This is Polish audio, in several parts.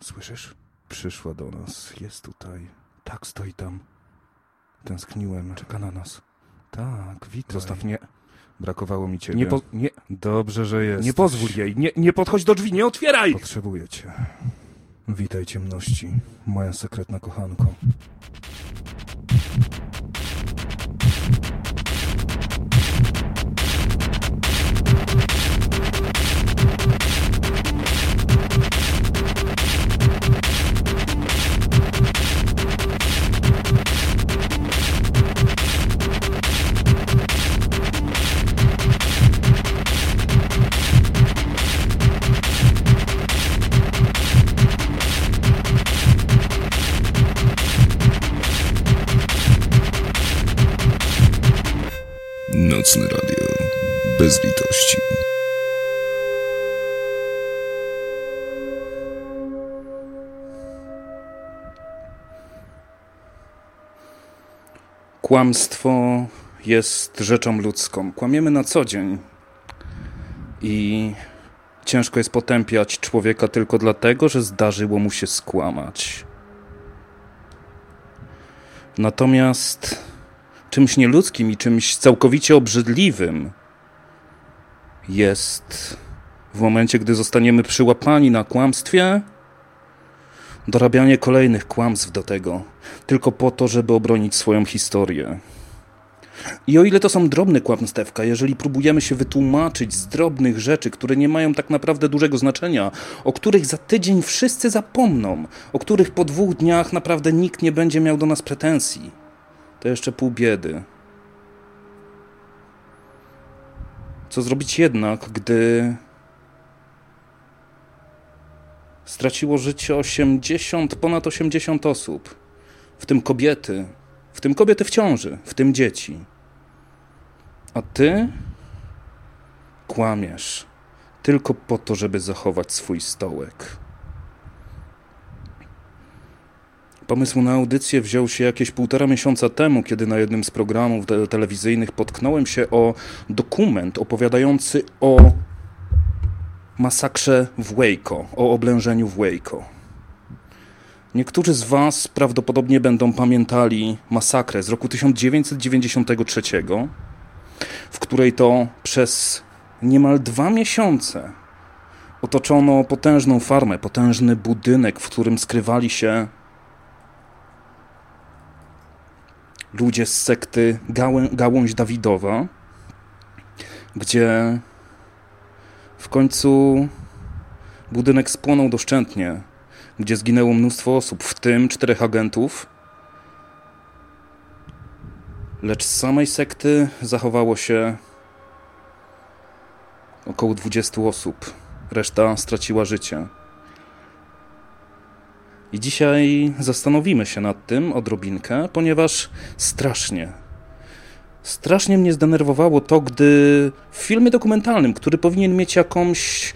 Słyszysz? Przyszła do nas, jest tutaj. Tak, stoi tam. Tęskniłem, czeka na nas. Tak, witaj. Zostaw, nie. Brakowało mi ciebie. Nie po- nie. Dobrze, że jest. Nie pozwól jej, nie, nie podchodź do drzwi, nie otwieraj! Potrzebuję cię. Witaj ciemności, moja sekretna kochanko. Nocne radio. Bez litości. Kłamstwo jest rzeczą ludzką. Kłamiemy na co dzień. I ciężko jest potępiać człowieka tylko dlatego, że zdarzyło mu się skłamać. Natomiast czymś nieludzkim i czymś całkowicie obrzydliwym jest w momencie, gdy zostaniemy przyłapani na kłamstwie, dorabianie kolejnych kłamstw do tego, tylko po to, żeby obronić swoją historię. I o ile to są drobne kłamstewka, jeżeli próbujemy się wytłumaczyć z drobnych rzeczy, które nie mają tak naprawdę dużego znaczenia, o których za tydzień wszyscy zapomną, o których po dwóch dniach naprawdę nikt nie będzie miał do nas pretensji, to jeszcze pół biedy. Co zrobić jednak, gdy straciło życie 80, ponad 80 osób, w tym kobiety, w tym kobiety w ciąży, w tym dzieci. A ty kłamiesz tylko po to, żeby zachować swój stołek. Pomysł na audycję wziął się jakieś półtora miesiąca temu, kiedy na jednym z programów te telewizyjnych potknąłem się o dokument opowiadający o masakrze w Waco, o oblężeniu w Waco. Niektórzy z Was prawdopodobnie będą pamiętali masakrę z roku 1993, w której to przez niemal dwa miesiące otoczono potężną farmę, potężny budynek, w którym skrywali się ludzie z sekty Gałę, Gałąź Dawidowa, gdzie w końcu budynek spłonął doszczętnie, gdzie zginęło mnóstwo osób, w tym czterech agentów. Lecz z samej sekty zachowało się około 20 osób. Reszta straciła życie. I dzisiaj zastanowimy się nad tym odrobinkę, ponieważ strasznie, strasznie mnie zdenerwowało to, gdy w filmie dokumentalnym, który powinien mieć jakąś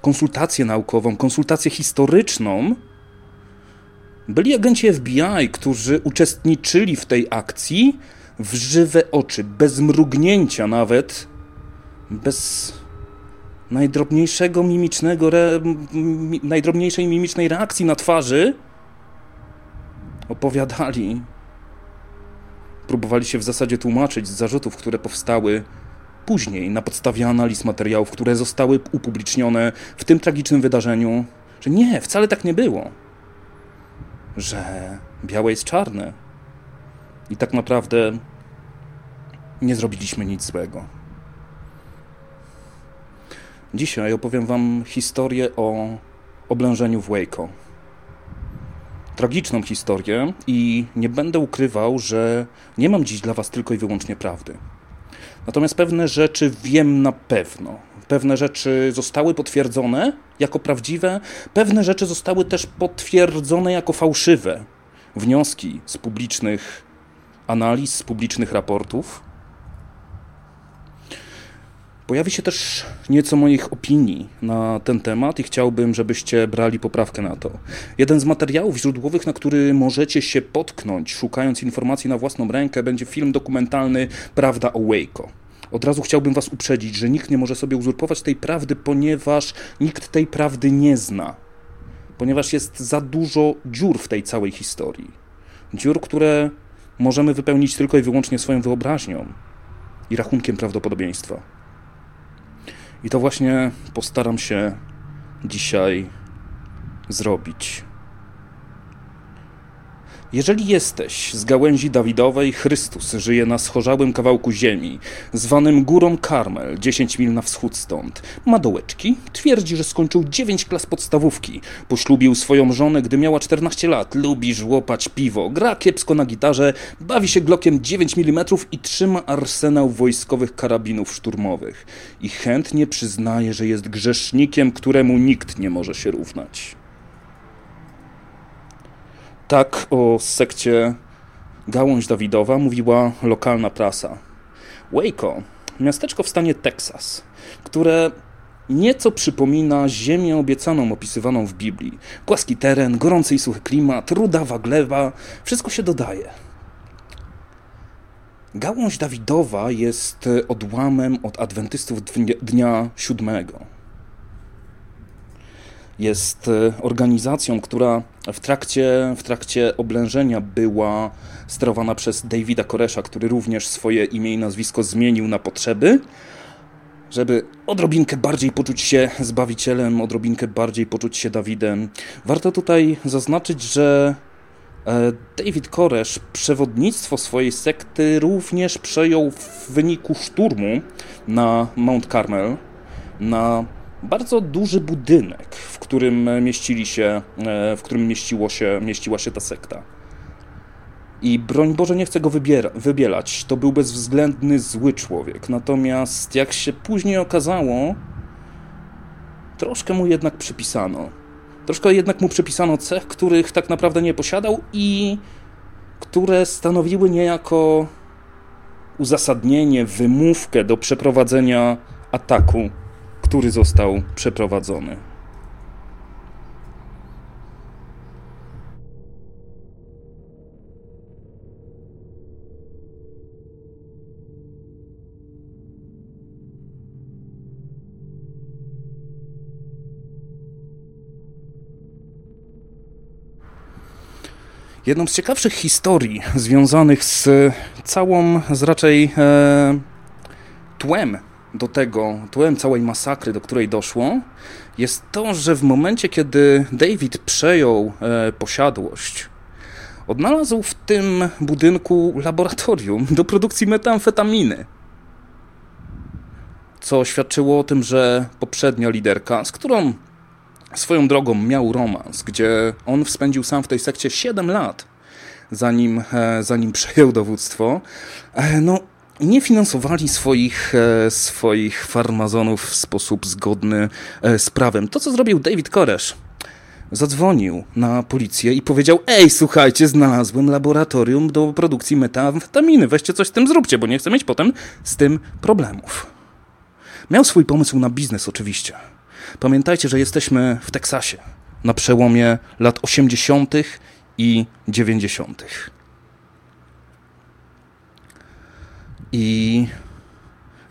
konsultację naukową, konsultację historyczną, byli agenci FBI, którzy uczestniczyli w tej akcji w żywe oczy, bez mrugnięcia nawet, bez najdrobniejszego mimicznego, re, mi, najdrobniejszej mimicznej reakcji na twarzy opowiadali. Próbowali się w zasadzie tłumaczyć z zarzutów, które powstały później na podstawie analiz materiałów, które zostały upublicznione w tym tragicznym wydarzeniu, że nie, wcale tak nie było. Że białe jest czarne. I tak naprawdę nie zrobiliśmy nic złego. Dzisiaj opowiem Wam historię o oblężeniu w Waco. Tragiczną historię i nie będę ukrywał, że nie mam dziś dla Was tylko i wyłącznie prawdy. Natomiast pewne rzeczy wiem na pewno. Pewne rzeczy zostały potwierdzone jako prawdziwe, pewne rzeczy zostały też potwierdzone jako fałszywe. Wnioski z publicznych analiz, z publicznych raportów. Pojawi się też nieco moich opinii na ten temat i chciałbym, żebyście brali poprawkę na to. Jeden z materiałów źródłowych, na który możecie się potknąć, szukając informacji na własną rękę, będzie film dokumentalny Prawda o Waco. Od razu chciałbym Was uprzedzić, że nikt nie może sobie uzurpować tej prawdy, ponieważ nikt tej prawdy nie zna. ponieważ jest za dużo dziur w tej całej historii. Dziur, które możemy wypełnić tylko i wyłącznie swoją wyobraźnią i rachunkiem prawdopodobieństwa. I to właśnie postaram się dzisiaj zrobić. Jeżeli jesteś z gałęzi Dawidowej, Chrystus żyje na schorzałym kawałku ziemi, zwanym Górą Karmel, 10 mil na wschód stąd. Ma dołeczki, twierdzi, że skończył 9 klas podstawówki. Poślubił swoją żonę, gdy miała 14 lat. Lubi żłopać piwo, gra kiepsko na gitarze, bawi się glokiem 9 mm i trzyma arsenał wojskowych karabinów szturmowych. I chętnie przyznaje, że jest grzesznikiem, któremu nikt nie może się równać. Tak o sekcie Gałąź Dawidowa mówiła lokalna prasa. Waco, miasteczko w stanie Teksas, które nieco przypomina ziemię obiecaną opisywaną w Biblii. Płaski teren, gorący i suchy klimat, rudawa gleba, wszystko się dodaje. Gałąź Dawidowa jest odłamem od adwentystów dnia siódmego jest e, organizacją, która w trakcie, w trakcie oblężenia była sterowana przez Davida Koresza, który również swoje imię i nazwisko zmienił na potrzeby, żeby odrobinkę bardziej poczuć się Zbawicielem, odrobinkę bardziej poczuć się Dawidem. Warto tutaj zaznaczyć, że e, David Koresz przewodnictwo swojej sekty również przejął w wyniku szturmu na Mount Carmel, na bardzo duży budynek, w którym mieścili się, e, w którym mieściło się, mieściła się ta sekta. I broń Boże, nie chcę go wybiera, wybielać. To był bezwzględny, zły człowiek. Natomiast, jak się później okazało, troszkę mu jednak przypisano. Troszkę jednak mu przypisano cech, których tak naprawdę nie posiadał i które stanowiły niejako uzasadnienie, wymówkę do przeprowadzenia ataku który został przeprowadzony. Jedną z ciekawszych historii związanych z całą, z raczej e, tłem do tego, tłem całej masakry, do której doszło, jest to, że w momencie, kiedy David przejął e, posiadłość, odnalazł w tym budynku laboratorium do produkcji metamfetaminy. Co świadczyło o tym, że poprzednia liderka, z którą swoją drogą miał romans, gdzie on spędził sam w tej sekcie 7 lat, zanim, e, zanim przejął dowództwo, e, no nie finansowali swoich, e, swoich farmazonów w sposób zgodny e, z prawem. To, co zrobił David Koresz, zadzwonił na policję i powiedział: Ej, słuchajcie, znalazłem laboratorium do produkcji metamfetaminy, weźcie coś z tym zróbcie, bo nie chcę mieć potem z tym problemów. Miał swój pomysł na biznes, oczywiście. Pamiętajcie, że jesteśmy w Teksasie na przełomie lat 80. i 90. I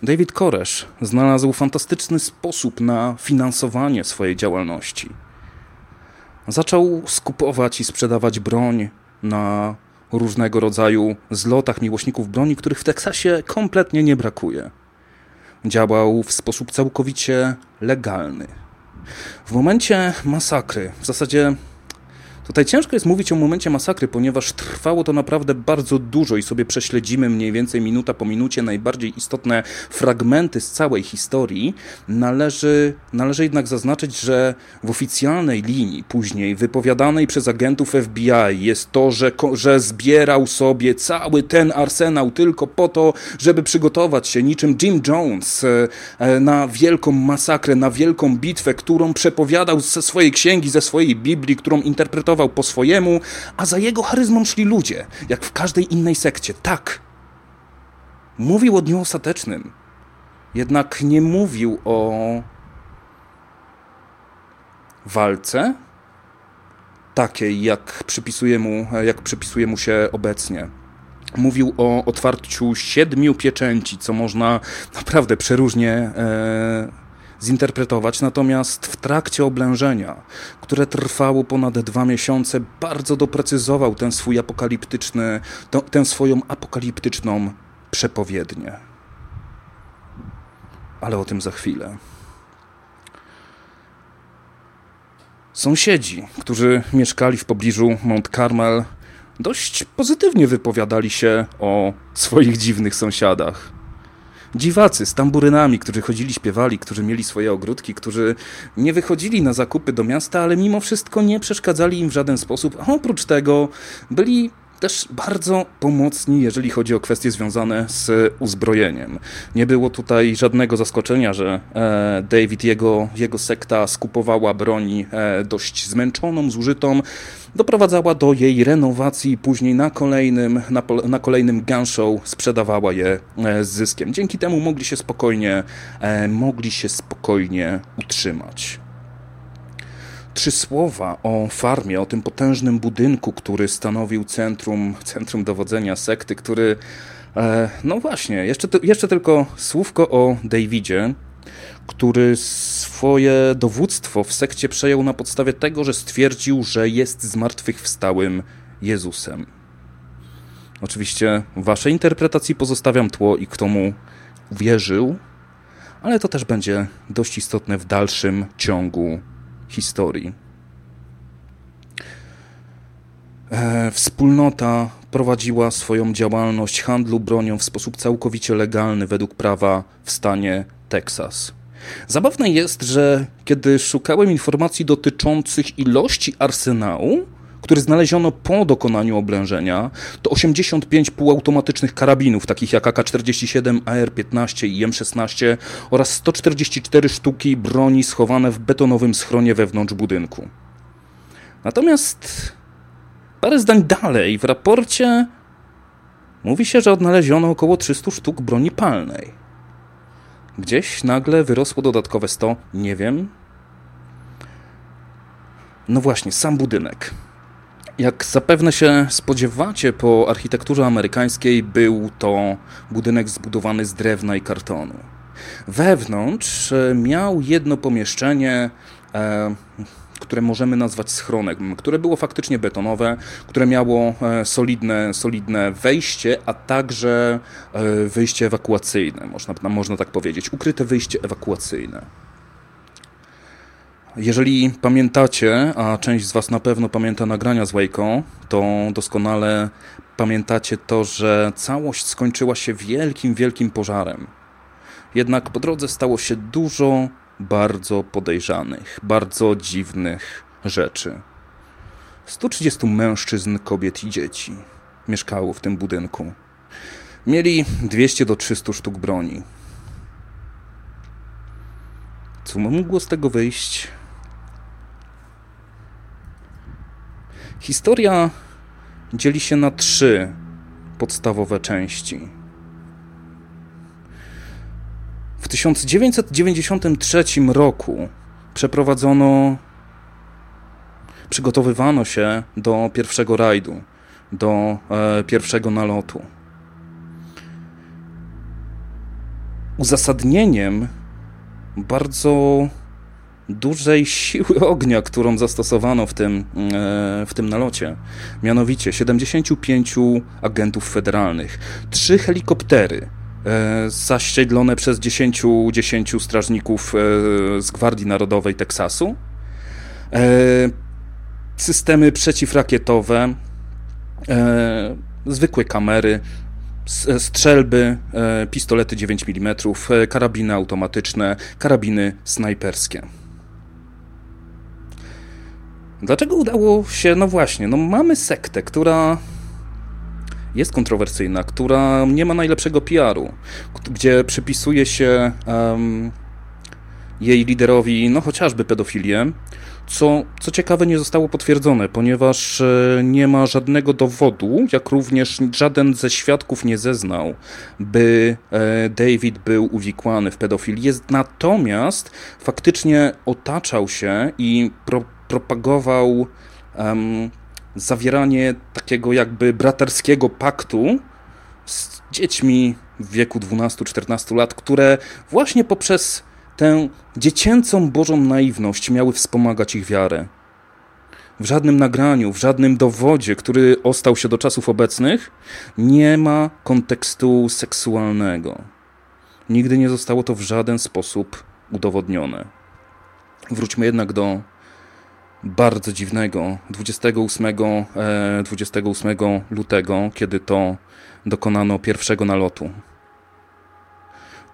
David Koresz znalazł fantastyczny sposób na finansowanie swojej działalności. Zaczął skupować i sprzedawać broń na różnego rodzaju zlotach miłośników broni, których w Teksasie kompletnie nie brakuje. Działał w sposób całkowicie legalny. W momencie masakry, w zasadzie Tutaj ciężko jest mówić o momencie masakry, ponieważ trwało to naprawdę bardzo dużo i sobie prześledzimy mniej więcej minuta po minucie najbardziej istotne fragmenty z całej historii. Należy, należy jednak zaznaczyć, że w oficjalnej linii później wypowiadanej przez agentów FBI jest to, że, że zbierał sobie cały ten arsenał tylko po to, żeby przygotować się niczym Jim Jones e, e, na wielką masakrę, na wielką bitwę, którą przepowiadał ze swojej księgi, ze swojej Biblii, którą interpretował po swojemu, a za jego charyzmą szli ludzie, jak w każdej innej sekcie. Tak. Mówił o dniu ostatecznym. Jednak nie mówił o walce takiej, jak przypisuje mu, jak przypisuje mu się obecnie. Mówił o otwarciu siedmiu pieczęci, co można naprawdę przeróżnie e, zinterpretować, natomiast w trakcie oblężenia, które trwało ponad dwa miesiące, bardzo doprecyzował ten swój apokaliptyczny, tę swoją apokaliptyczną przepowiednię. Ale o tym za chwilę. Sąsiedzi, którzy mieszkali w pobliżu Mount Carmel, dość pozytywnie wypowiadali się o swoich dziwnych sąsiadach. Dziwacy z tamburynami, którzy chodzili, śpiewali, którzy mieli swoje ogródki, którzy nie wychodzili na zakupy do miasta, ale mimo wszystko nie przeszkadzali im w żaden sposób, a oprócz tego byli też bardzo pomocni, jeżeli chodzi o kwestie związane z uzbrojeniem. Nie było tutaj żadnego zaskoczenia, że e, David, jego, jego sekta skupowała broni e, dość zmęczoną, zużytą, doprowadzała do jej renowacji później na kolejnym, na, na kolejnym gunshow sprzedawała je e, z zyskiem. Dzięki temu mogli się spokojnie, mogli się spokojnie utrzymać trzy słowa o farmie, o tym potężnym budynku, który stanowił centrum, centrum dowodzenia sekty, który. E, no właśnie, jeszcze, jeszcze tylko słówko o Davidzie, który swoje dowództwo w sekcie przejął na podstawie tego, że stwierdził, że jest zmartwychwstałym Jezusem. Oczywiście waszej interpretacji pozostawiam tło i kto mu wierzył, ale to też będzie dość istotne w dalszym ciągu historii. E, wspólnota prowadziła swoją działalność handlu bronią w sposób całkowicie legalny według prawa w stanie Teksas. Zabawne jest, że kiedy szukałem informacji dotyczących ilości arsenału, który znaleziono po dokonaniu oblężenia, to 85 półautomatycznych karabinów, takich jak AK-47, AR-15 i M16 oraz 144 sztuki broni schowane w betonowym schronie wewnątrz budynku. Natomiast parę zdań dalej w raporcie mówi się, że odnaleziono około 300 sztuk broni palnej. Gdzieś nagle wyrosło dodatkowe 100, nie wiem. No właśnie, sam budynek. Jak zapewne się spodziewacie, po architekturze amerykańskiej był to budynek zbudowany z drewna i kartonu. Wewnątrz e, miał jedno pomieszczenie, e, które możemy nazwać schronem, które było faktycznie betonowe, które miało e, solidne, solidne wejście, a także wyjście ewakuacyjne, można, można tak powiedzieć, ukryte wyjście ewakuacyjne. Jeżeli pamiętacie, a część z Was na pewno pamięta nagrania z Waco, to doskonale pamiętacie to, że całość skończyła się wielkim, wielkim pożarem. Jednak po drodze stało się dużo bardzo podejrzanych, bardzo dziwnych rzeczy. 130 mężczyzn, kobiet i dzieci mieszkało w tym budynku. Mieli 200 do 300 sztuk broni. Co mogło z tego wyjść? Historia dzieli się na trzy podstawowe części. W 1993 roku przeprowadzono, przygotowywano się do pierwszego rajdu, do e, pierwszego nalotu. Uzasadnieniem bardzo dużej siły ognia, którą zastosowano w tym, e, w tym nalocie. Mianowicie 75 agentów federalnych, trzy helikoptery e, zasiedlone przez 10, 10 strażników e, z Gwardii Narodowej Teksasu, systemy przeciwrakietowe, zwykłe kamery, strzelby, pistolety 9 mm, karabiny automatyczne, karabiny snajperskie. Dlaczego udało się, no właśnie, no mamy sektę, która jest kontrowersyjna, która nie ma najlepszego PR-u, gdzie przypisuje się um, jej liderowi, no chociażby pedofilię, co, co ciekawe nie zostało potwierdzone, ponieważ e, nie ma żadnego dowodu, jak również żaden ze świadków nie zeznał, by e, David był uwikłany w pedofilię, natomiast faktycznie otaczał się i pro, propagował um, zawieranie takiego jakby braterskiego paktu z dziećmi w wieku 12-14 lat, które właśnie poprzez tę dziecięcą Bożą naiwność miały wspomagać ich wiarę. W żadnym nagraniu, w żadnym dowodzie, który ostał się do czasów obecnych, nie ma kontekstu seksualnego. Nigdy nie zostało to w żaden sposób udowodnione. Wróćmy jednak do bardzo dziwnego 28, e, 28 lutego, kiedy to dokonano pierwszego nalotu.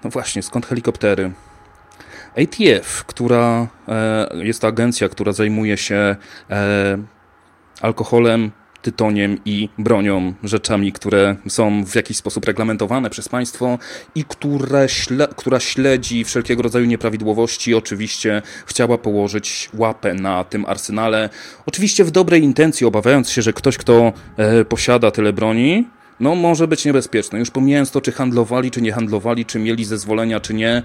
No właśnie, skąd helikoptery? ATF, która e, jest to agencja, która zajmuje się e, alkoholem, tytoniem i bronią, rzeczami, które są w jakiś sposób reglamentowane przez państwo i które śle która śledzi wszelkiego rodzaju nieprawidłowości, oczywiście chciała położyć łapę na tym arsenale. Oczywiście w dobrej intencji, obawiając się, że ktoś, kto e, posiada tyle broni, no może być niebezpieczny. Już pomijając to, czy handlowali, czy nie handlowali, czy mieli zezwolenia, czy nie,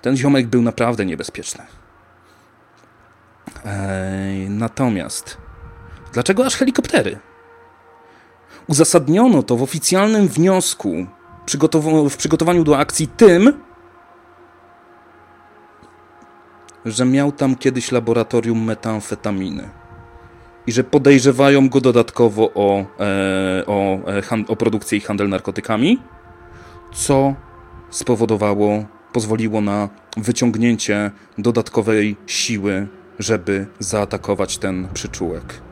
ten ziomek był naprawdę niebezpieczny. Natomiast dlaczego aż helikoptery? Uzasadniono to w oficjalnym wniosku w przygotowaniu do akcji tym, że miał tam kiedyś laboratorium metamfetaminy i że podejrzewają go dodatkowo o, e, o, e, o produkcję i handel narkotykami, co spowodowało pozwoliło na wyciągnięcie dodatkowej siły, żeby zaatakować ten przyczółek.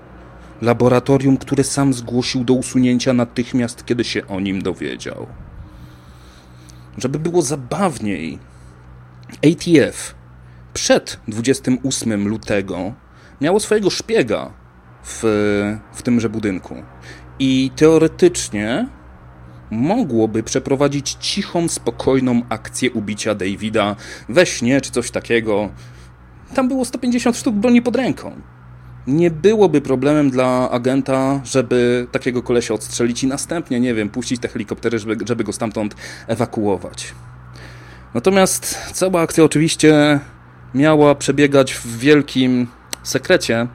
Laboratorium, które sam zgłosił do usunięcia natychmiast, kiedy się o nim dowiedział. Żeby było zabawniej, ATF przed 28 lutego miało swojego szpiega w, w tymże budynku. I teoretycznie mogłoby przeprowadzić cichą, spokojną akcję ubicia Davida we śnie czy coś takiego. Tam było 150 sztuk broni pod ręką. Nie byłoby problemem dla agenta, żeby takiego kolesia odstrzelić i następnie, nie wiem, puścić te helikoptery, żeby, żeby go stamtąd ewakuować. Natomiast cała akcja oczywiście miała przebiegać w wielkim sekrecie,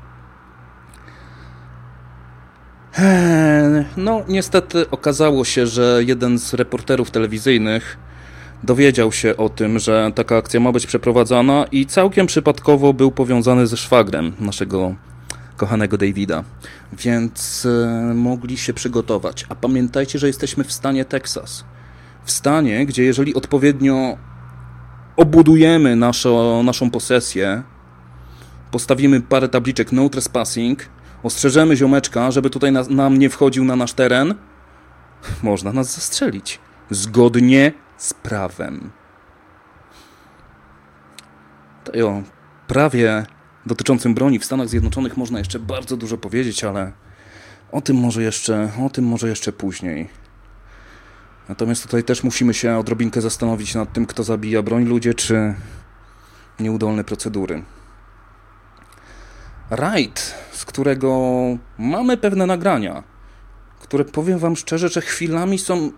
Eee, no, niestety okazało się, że jeden z reporterów telewizyjnych dowiedział się o tym, że taka akcja ma być przeprowadzana i całkiem przypadkowo był powiązany ze szwagrem naszego kochanego Davida, więc e, mogli się przygotować. A pamiętajcie, że jesteśmy w stanie Teksas. W stanie, gdzie jeżeli odpowiednio obudujemy naszą, naszą posesję, postawimy parę tabliczek no trespassing, ostrzeżemy ziomeczka, żeby tutaj na, nam nie wchodził na nasz teren, można nas zastrzelić. Zgodnie z prawem. To o prawie dotyczącym broni w Stanach Zjednoczonych można jeszcze bardzo dużo powiedzieć, ale o tym może jeszcze, o tym może jeszcze później. Natomiast tutaj też musimy się odrobinkę zastanowić nad tym, kto zabija broń ludzie, czy nieudolne procedury. Raid z którego mamy pewne nagrania, które powiem wam szczerze, że chwilami są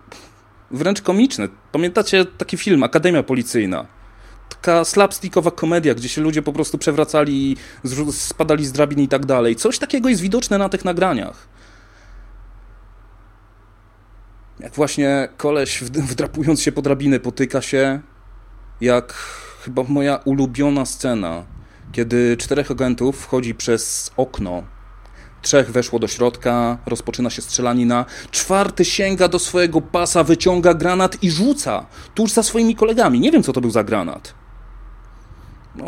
wręcz komiczne. Pamiętacie taki film Akademia Policyjna? Taka slapstickowa komedia, gdzie się ludzie po prostu przewracali, spadali z drabin i tak dalej. Coś takiego jest widoczne na tych nagraniach. Jak właśnie koleś wdrapując się po drabiny potyka się, jak chyba moja ulubiona scena kiedy czterech agentów wchodzi przez okno, trzech weszło do środka, rozpoczyna się strzelanina, czwarty sięga do swojego pasa, wyciąga granat i rzuca tuż za swoimi kolegami. Nie wiem, co to był za granat. No,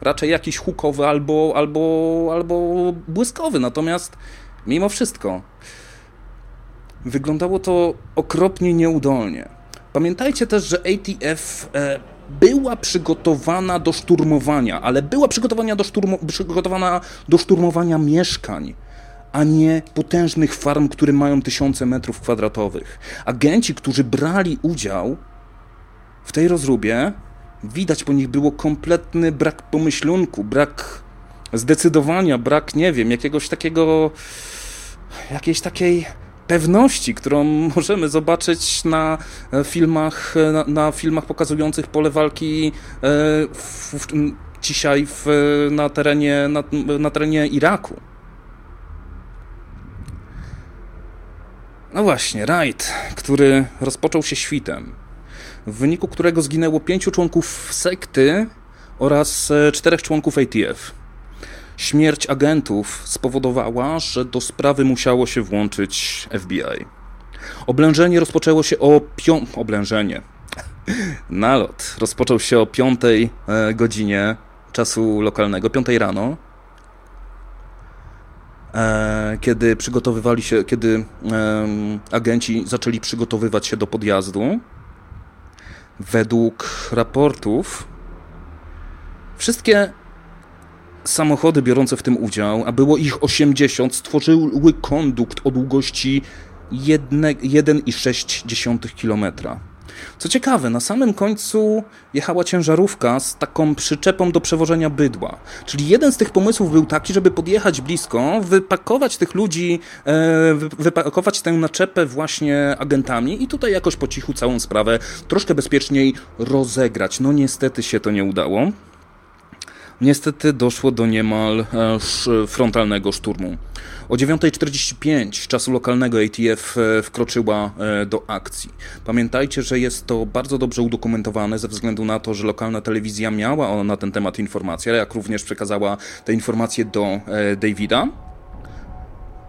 raczej jakiś hukowy albo, albo, albo błyskowy, natomiast mimo wszystko wyglądało to okropnie nieudolnie. Pamiętajcie też, że ATF e, była przygotowana do szturmowania, ale była przygotowana do, szturmo, przygotowana do szturmowania mieszkań, a nie potężnych farm, które mają tysiące metrów kwadratowych. Agenci, którzy brali udział w tej rozróbie, widać po nich było kompletny brak pomyślunku, brak zdecydowania, brak, nie wiem, jakiegoś takiego, jakiejś takiej pewności, którą możemy zobaczyć na e, filmach, e, na, na filmach pokazujących pole walki e, w, w, dzisiaj w, na, terenie, na, na terenie Iraku. No właśnie, rajd, który rozpoczął się świtem. w wyniku którego zginęło pięciu członków sekty oraz e, czterech członków ATF. Śmierć agentów spowodowała, że do sprawy musiało się włączyć FBI. Oblężenie rozpoczęło się o pią... Oblężenie. Nalot rozpoczął się o 5 e, godzinie czasu lokalnego, 5 rano, kiedy przygotowywali się, kiedy agenci zaczęli przygotowywać się do podjazdu. Według raportów wszystkie samochody biorące w tym udział, a było ich 80, stworzyły kondukt o długości 1,6 km. Co ciekawe, na samym końcu jechała ciężarówka z taką przyczepą do przewożenia bydła. Czyli jeden z tych pomysłów był taki, żeby podjechać blisko, wypakować tych ludzi, e, wypakować tę naczepę właśnie agentami i tutaj jakoś po cichu całą sprawę troszkę bezpieczniej rozegrać. No niestety się to nie udało. Niestety doszło do niemal e, frontalnego szturmu. O 9.45 czasu lokalnego ATF e, wkroczyła e, do akcji. Pamiętajcie, że jest to bardzo dobrze udokumentowane ze względu na to, że lokalna telewizja miała na ten temat informacje, jak również przekazała te informacje do Davida.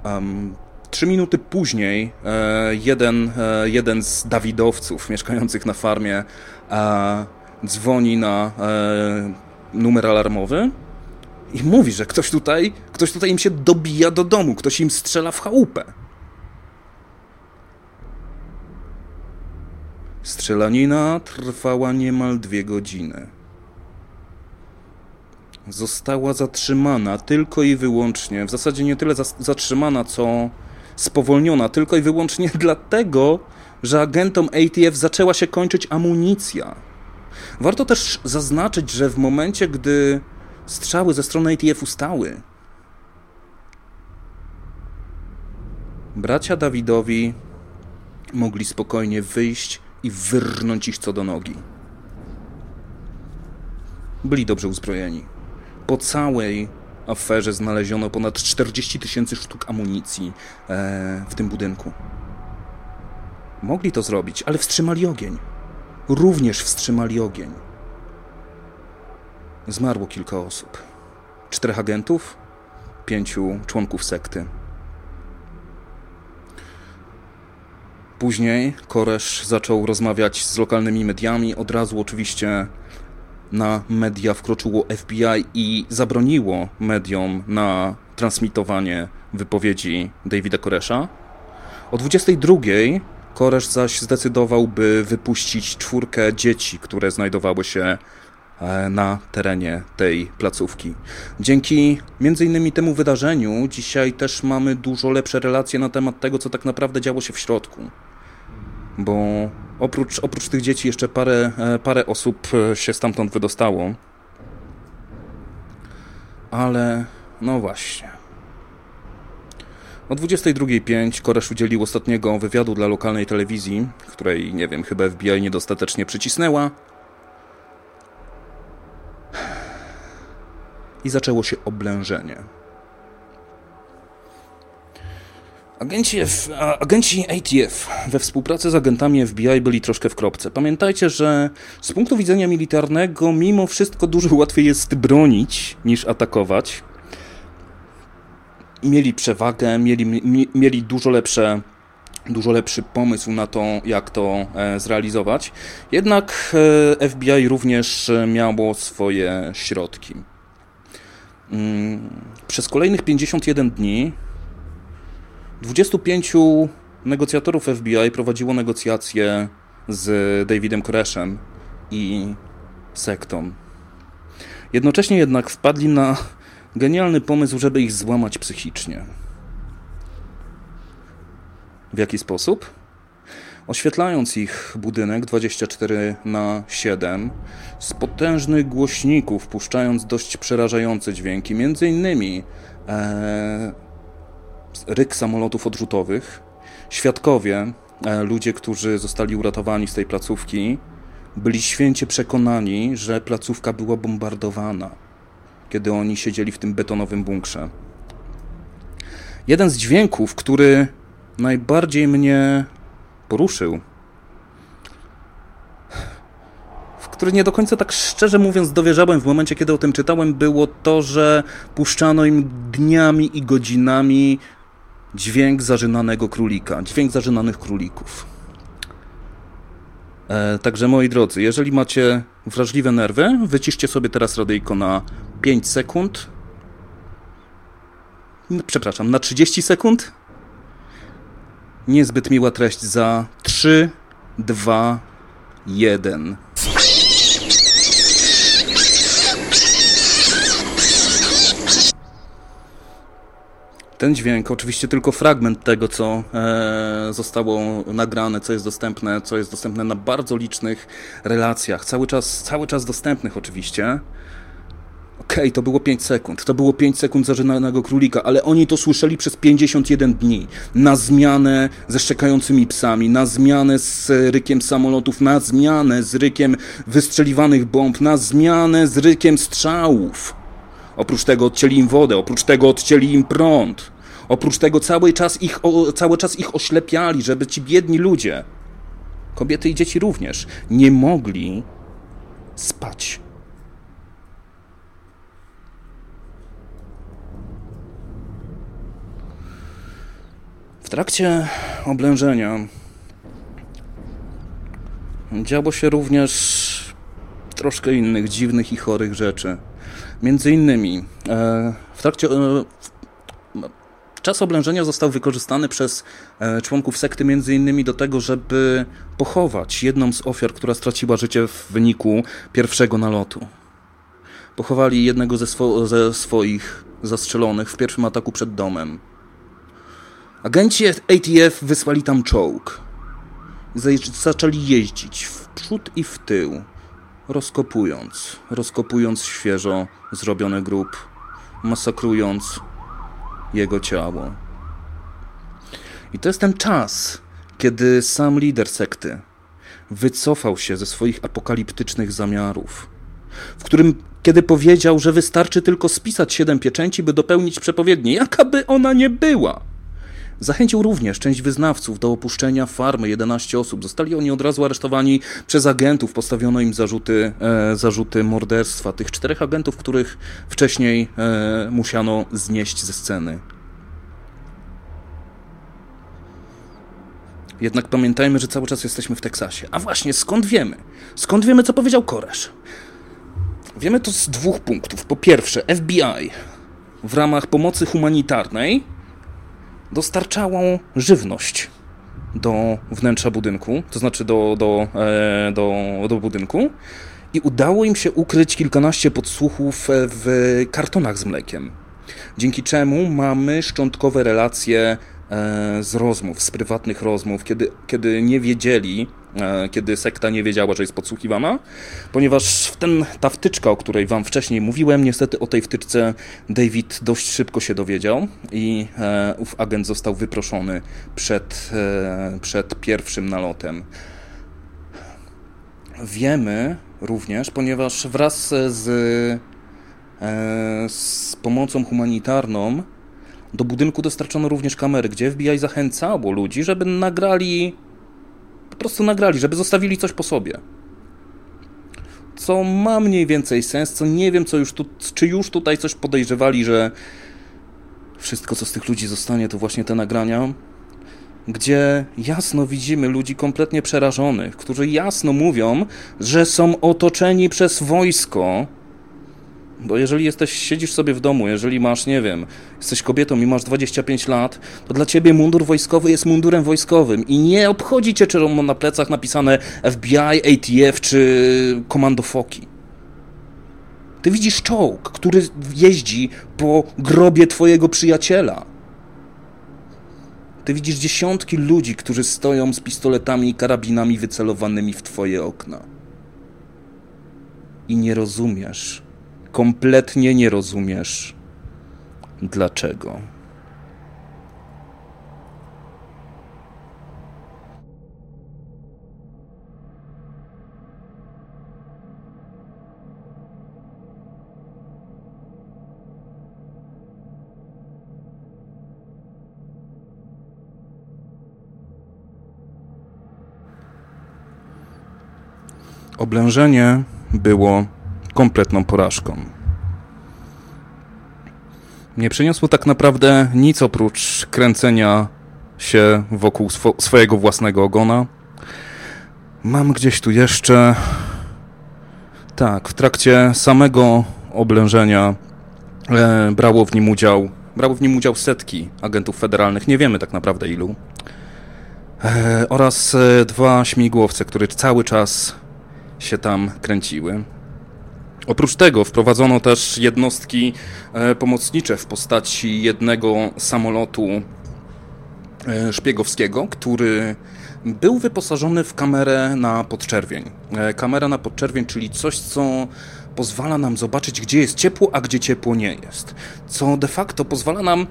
Um, Trzy minuty później jeden, jeden z Dawidowców mieszkających na farmie dzwoni na numer alarmowy i mówi, że ktoś tutaj, ktoś tutaj im się dobija do domu, ktoś im strzela w chałupę. Strzelanina trwała niemal dwie godziny. Została zatrzymana tylko i wyłącznie, w zasadzie nie tyle zatrzymana, co spowolniona, tylko i wyłącznie dlatego, że agentom ATF zaczęła się kończyć amunicja. Warto też zaznaczyć, że w momencie, gdy strzały ze strony ATF ustały, bracia Dawidowi mogli spokojnie wyjść i wyrnąć ich co do nogi. Byli dobrze uzbrojeni. Po całej aferze znaleziono ponad 40 tysięcy sztuk amunicji e, w tym budynku. Mogli to zrobić, ale wstrzymali ogień również wstrzymali ogień. Zmarło kilka osób. Czterech agentów, pięciu członków sekty. Później Koresz zaczął rozmawiać z lokalnymi mediami. Od razu oczywiście na media wkroczyło FBI i zabroniło mediom na transmitowanie wypowiedzi Davida Koresza. O 22 Koresz zaś zdecydował, by wypuścić czwórkę dzieci, które znajdowały się na terenie tej placówki. Dzięki między innymi temu wydarzeniu dzisiaj też mamy dużo lepsze relacje na temat tego, co tak naprawdę działo się w środku. Bo oprócz, oprócz tych dzieci jeszcze parę, e, parę osób e, się stamtąd wydostało. Ale no właśnie. O 22.05 Koresz udzielił ostatniego wywiadu dla lokalnej telewizji, której, nie wiem, chyba FBI niedostatecznie przycisnęła. I zaczęło się oblężenie. Agenci, F, agenci ATF we współpracy z agentami FBI byli troszkę w kropce. Pamiętajcie, że z punktu widzenia militarnego, mimo wszystko dużo łatwiej jest bronić niż atakować mieli przewagę, mieli, mieli dużo lepsze dużo lepszy pomysł na to, jak to e, zrealizować. Jednak e, FBI również miało swoje środki. Mm, przez kolejnych 51 dni 25 negocjatorów FBI prowadziło negocjacje z Davidem Koreshem i sektą. Jednocześnie jednak wpadli na Genialny pomysł, żeby ich złamać psychicznie. W jaki sposób? Oświetlając ich budynek 24 na 7 z potężnych głośników, puszczając dość przerażające dźwięki, między innymi e, ryk samolotów odrzutowych, świadkowie, e, ludzie, którzy zostali uratowani z tej placówki, byli święcie przekonani, że placówka była bombardowana kiedy oni siedzieli w tym betonowym bunkrze. Jeden z dźwięków, który najbardziej mnie poruszył, który nie do końca tak szczerze mówiąc dowierzałem w momencie, kiedy o tym czytałem, było to, że puszczano im dniami i godzinami dźwięk zażynanego królika, dźwięk zażynanych królików. E, także moi drodzy, jeżeli macie wrażliwe nerwy, wyciszcie sobie teraz radyjko na 5 sekund. Przepraszam, na 30 sekund. Niezbyt miła treść za 3, 2, 1. Ten dźwięk, oczywiście tylko fragment tego, co e, zostało nagrane, co jest dostępne, co jest dostępne na bardzo licznych relacjach, cały czas, cały czas dostępnych oczywiście. Okej, okay, to było 5 sekund. To było 5 sekund zażynanego królika, ale oni to słyszeli przez 51 dni. Na zmianę ze szczekającymi psami, na zmianę z rykiem samolotów, na zmianę z rykiem wystrzeliwanych bomb, na zmianę z rykiem strzałów. Oprócz tego odcięli im wodę, oprócz tego odcięli im prąd. Oprócz tego cały czas ich, o, cały czas ich oślepiali, żeby ci biedni ludzie, kobiety i dzieci również, nie mogli spać. W trakcie oblężenia działo się również troszkę innych dziwnych i chorych rzeczy. Między innymi e, w trakcie e, czas oblężenia został wykorzystany przez e, członków sekty między innymi do tego, żeby pochować jedną z ofiar, która straciła życie w wyniku pierwszego nalotu. Pochowali jednego ze, swo ze swoich zastrzelonych w pierwszym ataku przed domem. Agenci ATF wysłali tam czołg. Zaczęli jeździć w przód i w tył, rozkopując, rozkopując świeżo zrobiony grób, masakrując jego ciało. I to jest ten czas, kiedy sam lider sekty wycofał się ze swoich apokaliptycznych zamiarów, w którym kiedy powiedział, że wystarczy tylko spisać siedem pieczęci, by dopełnić przepowiednię, jaka by ona nie była. Zachęcił również część wyznawców do opuszczenia farmy, 11 osób. Zostali oni od razu aresztowani przez agentów, postawiono im zarzuty, e, zarzuty morderstwa. Tych czterech agentów, których wcześniej e, musiano znieść ze sceny. Jednak pamiętajmy, że cały czas jesteśmy w Teksasie. A właśnie, skąd wiemy? Skąd wiemy, co powiedział Koresz? Wiemy to z dwóch punktów. Po pierwsze, FBI w ramach pomocy humanitarnej dostarczało żywność do wnętrza budynku, to znaczy do, do, e, do, do budynku i udało im się ukryć kilkanaście podsłuchów w kartonach z mlekiem. Dzięki czemu mamy szczątkowe relacje E, z rozmów, z prywatnych rozmów, kiedy, kiedy nie wiedzieli, e, kiedy sekta nie wiedziała, że jest podsłuchiwana, ponieważ ten, ta wtyczka, o której wam wcześniej mówiłem, niestety o tej wtyczce David dość szybko się dowiedział i e, ów agent został wyproszony przed, przed pierwszym nalotem. Wiemy również, ponieważ wraz z, z pomocą humanitarną do budynku dostarczono również kamery, gdzie FBI zachęcało ludzi, żeby nagrali, po prostu nagrali, żeby zostawili coś po sobie. Co ma mniej więcej sens, co nie wiem, co już tu, czy już tutaj coś podejrzewali, że wszystko, co z tych ludzi zostanie, to właśnie te nagrania, gdzie jasno widzimy ludzi kompletnie przerażonych, którzy jasno mówią, że są otoczeni przez wojsko, bo jeżeli jesteś, siedzisz sobie w domu, jeżeli masz, nie wiem, jesteś kobietą i masz 25 lat, to dla ciebie mundur wojskowy jest mundurem wojskowym i nie obchodzi cię, czy na plecach napisane FBI, ATF czy Komando Foki. Ty widzisz czołg, który jeździ po grobie twojego przyjaciela. Ty widzisz dziesiątki ludzi, którzy stoją z pistoletami i karabinami wycelowanymi w twoje okna. I nie rozumiesz, kompletnie nie rozumiesz dlaczego. Oblężenie było kompletną porażką. Nie przyniosło tak naprawdę nic oprócz kręcenia się wokół swo swojego własnego ogona. Mam gdzieś tu jeszcze. Tak, w trakcie samego oblężenia e, brało w nim udział. Brało w nim udział setki agentów federalnych, nie wiemy tak naprawdę ilu. E, oraz e, dwa śmigłowce, które cały czas się tam kręciły. Oprócz tego wprowadzono też jednostki e, pomocnicze w postaci jednego samolotu e, szpiegowskiego, który był wyposażony w kamerę na podczerwień. E, kamera na podczerwień, czyli coś, co pozwala nam zobaczyć, gdzie jest ciepło, a gdzie ciepło nie jest. Co de facto pozwala nam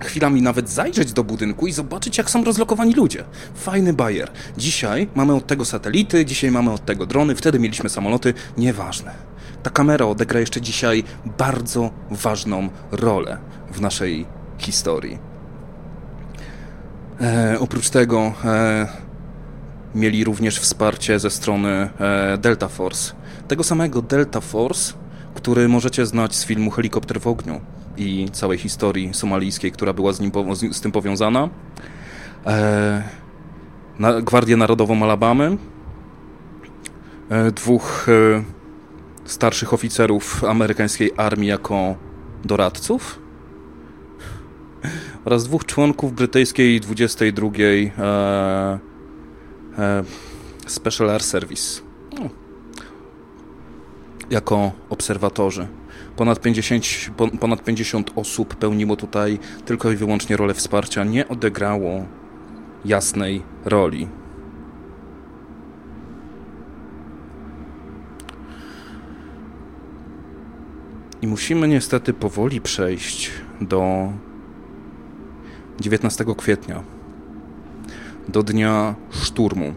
chwilami nawet zajrzeć do budynku i zobaczyć, jak są rozlokowani ludzie. Fajny bajer. Dzisiaj mamy od tego satelity, dzisiaj mamy od tego drony, wtedy mieliśmy samoloty, nieważne. Ta kamera odegra jeszcze dzisiaj bardzo ważną rolę w naszej historii. E, oprócz tego e, mieli również wsparcie ze strony e, Delta Force. Tego samego Delta Force, który możecie znać z filmu Helikopter w ogniu i całej historii somalijskiej, która była z, nim, z, z tym powiązana. E, na, Gwardię Narodową Alabamy, e, dwóch e, starszych oficerów amerykańskiej armii jako doradców oraz dwóch członków brytyjskiej 22 e, e, Special Air Service no, jako obserwatorzy. Ponad 50, ponad 50 osób pełniło tutaj tylko i wyłącznie rolę wsparcia, nie odegrało jasnej roli. I musimy niestety powoli przejść do 19 kwietnia, do dnia szturmu,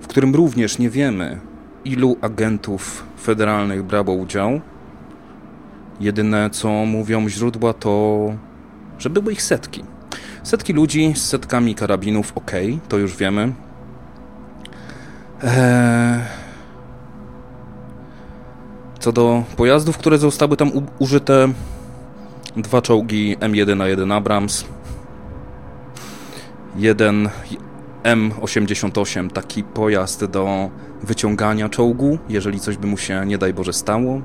w którym również nie wiemy, ilu agentów federalnych brało udział. Jedyne co mówią źródła to, że były ich setki. Setki ludzi z setkami karabinów, ok, to już wiemy. Eee co do pojazdów, które zostały tam użyte, dwa czołgi M1A1 Abrams, jeden M88, taki pojazd do wyciągania czołgu, jeżeli coś by mu się, nie daj Boże, stało.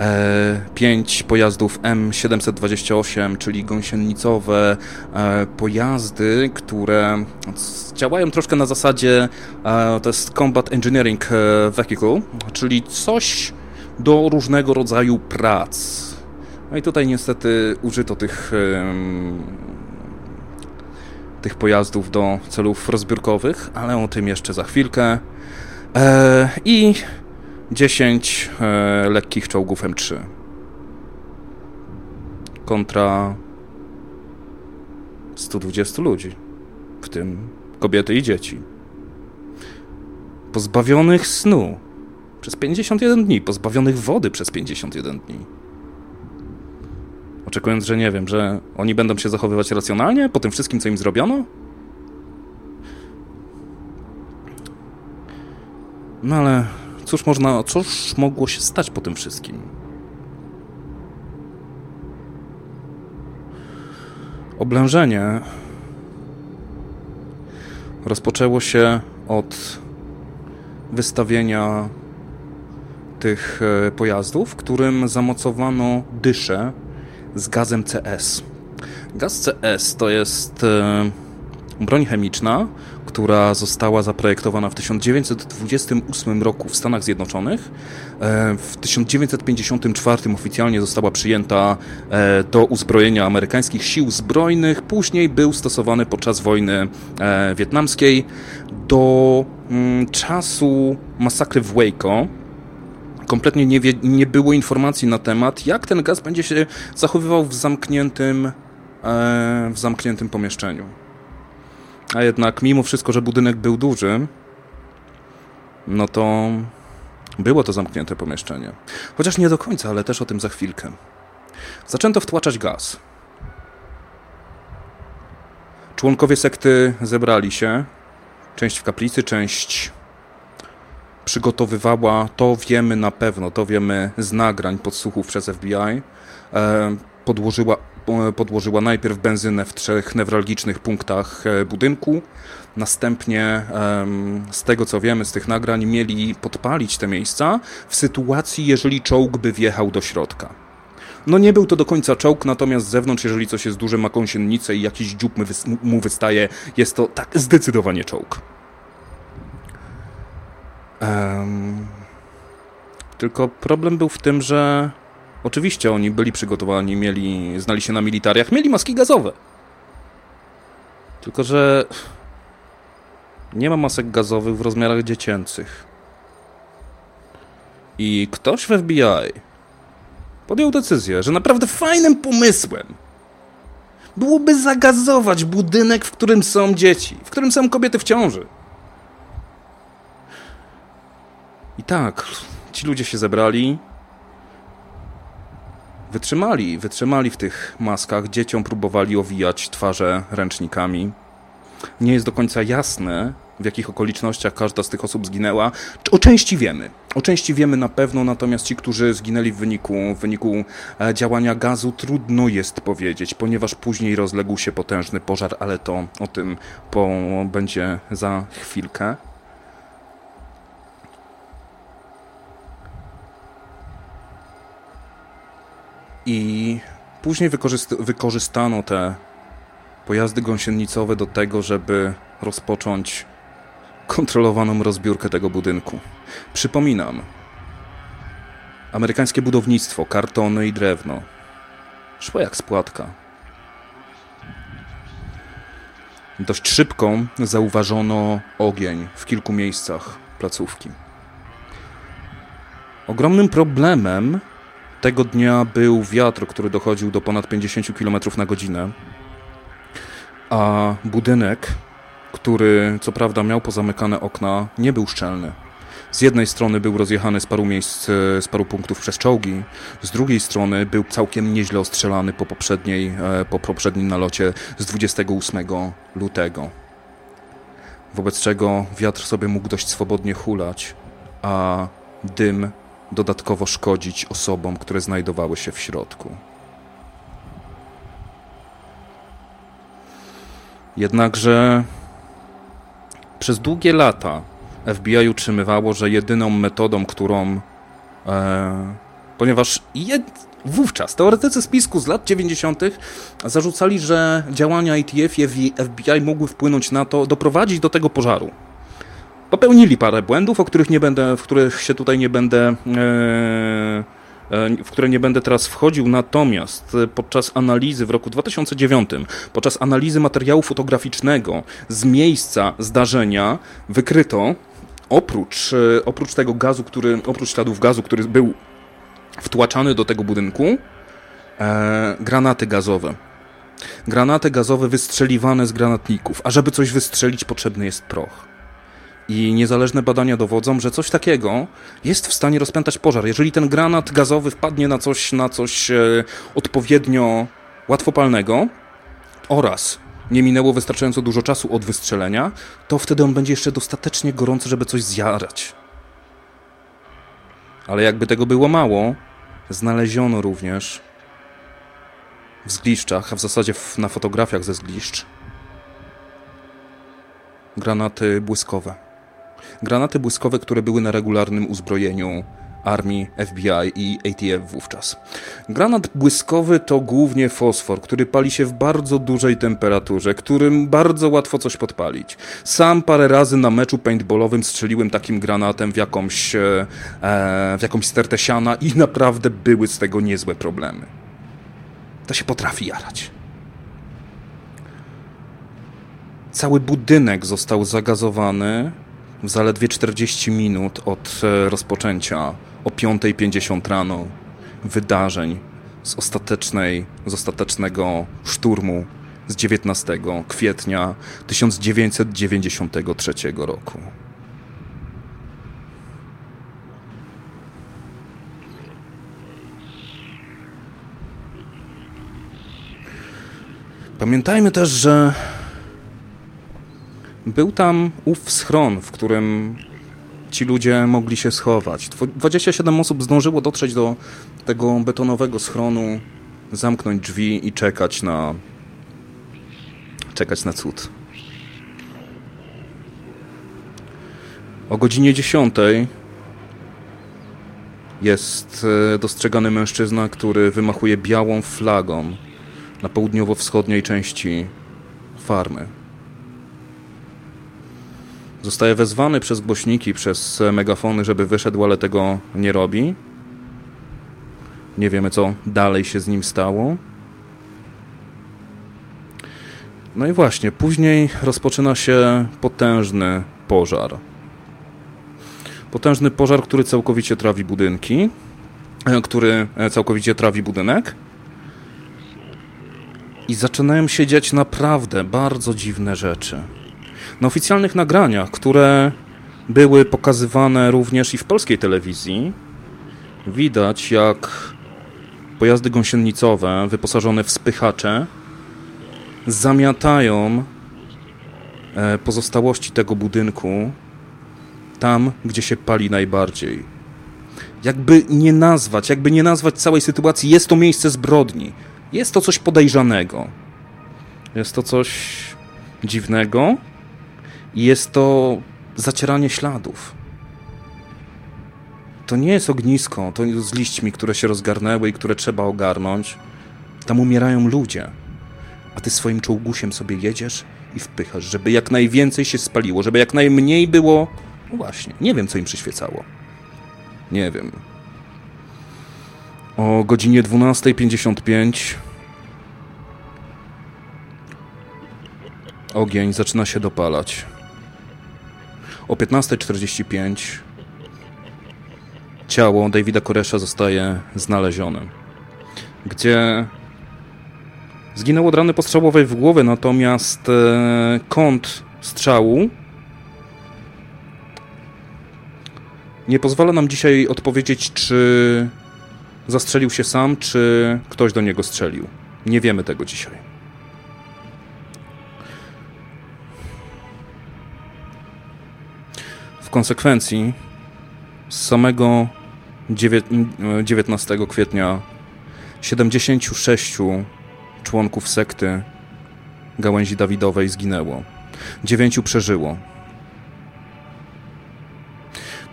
E, pięć pojazdów M728, czyli gąsienicowe e, pojazdy, które działają troszkę na zasadzie e, to jest Combat Engineering Vehicle, czyli coś do różnego rodzaju prac. No i tutaj niestety użyto tych, tych pojazdów do celów rozbiórkowych, ale o tym jeszcze za chwilkę. I 10 e, lekkich czołgów M3 kontra 120 ludzi, w tym kobiety i dzieci. Pozbawionych snu, przez 51 dni, pozbawionych wody przez 51 dni. Oczekując, że nie wiem, że oni będą się zachowywać racjonalnie po tym wszystkim, co im zrobiono? No ale cóż można, cóż mogło się stać po tym wszystkim? Oblężenie rozpoczęło się od wystawienia tych e, pojazdów, którym zamocowano dyszę z gazem CS. Gaz CS to jest e, broń chemiczna, która została zaprojektowana w 1928 roku w Stanach Zjednoczonych. E, w 1954 oficjalnie została przyjęta do uzbrojenia amerykańskich sił zbrojnych. Później był stosowany podczas wojny wietnamskiej. Do mm, czasu masakry w Waco kompletnie nie, wie, nie było informacji na temat, jak ten gaz będzie się zachowywał w zamkniętym, e, w zamkniętym pomieszczeniu. A jednak mimo wszystko, że budynek był duży, no to było to zamknięte pomieszczenie. Chociaż nie do końca, ale też o tym za chwilkę. Zaczęto wtłaczać gaz. Członkowie sekty zebrali się. Część w kaplicy, część przygotowywała, to wiemy na pewno, to wiemy z nagrań podsłuchów przez FBI, e, podłożyła, podłożyła najpierw benzynę w trzech newralgicznych punktach e, budynku, następnie z tego co wiemy z tych nagrań mieli podpalić te miejsca w sytuacji, jeżeli czołg by wjechał do środka. No nie był to do końca czołg, natomiast z zewnątrz, jeżeli coś jest duże, ma kąsienicę i jakiś dziób mu wystaje, jest to tak zdecydowanie czołg. Um, tylko problem był w tym, że oczywiście oni byli przygotowani, mieli, znali się na militariach, mieli maski gazowe. Tylko, że nie ma masek gazowych w rozmiarach dziecięcych. I ktoś w FBI podjął decyzję, że naprawdę fajnym pomysłem byłoby zagazować budynek, w którym są dzieci, w którym są kobiety w ciąży. I tak, ci ludzie się zebrali, wytrzymali, wytrzymali w tych maskach, dzieciom próbowali owijać twarze ręcznikami. Nie jest do końca jasne, w jakich okolicznościach każda z tych osób zginęła. O części wiemy. O części wiemy na pewno, natomiast ci, którzy zginęli w wyniku, w wyniku e, działania gazu, trudno jest powiedzieć, ponieważ później rozległ się potężny pożar, ale to o tym po, będzie za chwilkę. I później wykorzystano te pojazdy gąsienicowe do tego, żeby rozpocząć kontrolowaną rozbiórkę tego budynku. Przypominam, amerykańskie budownictwo, kartony i drewno szło jak spłatka. Dość szybko zauważono ogień w kilku miejscach placówki. Ogromnym problemem tego dnia był wiatr, który dochodził do ponad 50 km na godzinę, a budynek który co prawda miał pozamykane okna, nie był szczelny. Z jednej strony był rozjechany z paru miejsc, z paru punktów przez czołgi, z drugiej strony był całkiem nieźle ostrzelany po, poprzedniej, e, po poprzednim nalocie z 28 lutego. Wobec czego wiatr sobie mógł dość swobodnie hulać, a dym dodatkowo szkodzić osobom, które znajdowały się w środku. Jednakże przez długie lata FBI utrzymywało, że jedyną metodą, którą. E, ponieważ jed, wówczas teoretycy spisku z lat 90. zarzucali, że działania ATF i FBI mogły wpłynąć na to, doprowadzić do tego pożaru. Popełnili parę błędów, o których nie będę, w których się tutaj nie będę. E, E, w które nie będę teraz wchodził, natomiast e, podczas analizy w roku 2009, podczas analizy materiału fotograficznego z miejsca zdarzenia wykryto oprócz, oprócz tego gazu, który, oprócz śladów gazu, który był wtłaczany do tego budynku, granaty gazowe. Granaty gazowe wystrzeliwane z granatników, a żeby coś wystrzelić potrzebny jest proch. I niezależne badania dowodzą, że coś takiego jest w stanie rozpętać pożar. Jeżeli ten granat gazowy wpadnie na coś, na coś e, odpowiednio łatwopalnego oraz nie minęło wystarczająco dużo czasu od wystrzelenia, to wtedy on będzie jeszcze dostatecznie gorący, żeby coś zjarać. Ale jakby tego było mało, znaleziono również w zgliszczach, a w zasadzie na fotografiach ze zgliszcz, granaty błyskowe. Granaty błyskowe, które były na regularnym uzbrojeniu armii, FBI i ATF wówczas. Granat błyskowy to głównie fosfor, który pali się w bardzo dużej temperaturze, którym bardzo łatwo coś podpalić. Sam parę razy na meczu paintballowym strzeliłem takim granatem w jakąś, e, w jakąś stertę siana i naprawdę były z tego niezłe problemy. To się potrafi jarać. Cały budynek został zagazowany w zaledwie 40 minut od e, rozpoczęcia o 5.50 rano wydarzeń z, ostatecznej, z ostatecznego szturmu z 19 kwietnia 1993 roku. Pamiętajmy też, że był tam ów schron, w którym ci ludzie mogli się schować. 27 osób zdążyło dotrzeć do tego betonowego schronu, zamknąć drzwi i czekać na czekać na cud. O godzinie 10 jest e, dostrzegany mężczyzna, który wymachuje białą flagą na południowo-wschodniej części farmy. Zostaje wezwany przez głośniki, przez megafony, żeby wyszedł, ale tego nie robi. Nie wiemy, co dalej się z nim stało. No i właśnie, później rozpoczyna się potężny pożar. Potężny pożar, który całkowicie trawi budynki, e, który e, całkowicie trawi budynek. I zaczynają się dziać naprawdę bardzo dziwne rzeczy. Na oficjalnych nagraniach, które były pokazywane również i w polskiej telewizji, widać jak pojazdy gąsienicowe wyposażone w spychacze zamiatają e, pozostałości tego budynku tam, gdzie się pali najbardziej. Jakby nie nazwać, jakby nie nazwać całej sytuacji, jest to miejsce zbrodni. Jest to coś podejrzanego. Jest to coś dziwnego jest to zacieranie śladów. To nie jest ognisko, to z liśćmi, które się rozgarnęły i które trzeba ogarnąć. Tam umierają ludzie. A ty swoim czołgusiem sobie jedziesz i wpychasz, żeby jak najwięcej się spaliło, żeby jak najmniej było no właśnie, nie wiem, co im przyświecało. Nie wiem. O godzinie 12.55 ogień zaczyna się dopalać. O 15.45 ciało Davida Koresza zostaje znalezione, gdzie zginął od rany postrzałowej w głowę, natomiast e, kąt strzału nie pozwala nam dzisiaj odpowiedzieć, czy zastrzelił się sam, czy ktoś do niego strzelił. Nie wiemy tego dzisiaj. W konsekwencji z samego 19 kwietnia 76 członków sekty gałęzi Dawidowej zginęło. Dziewięciu przeżyło.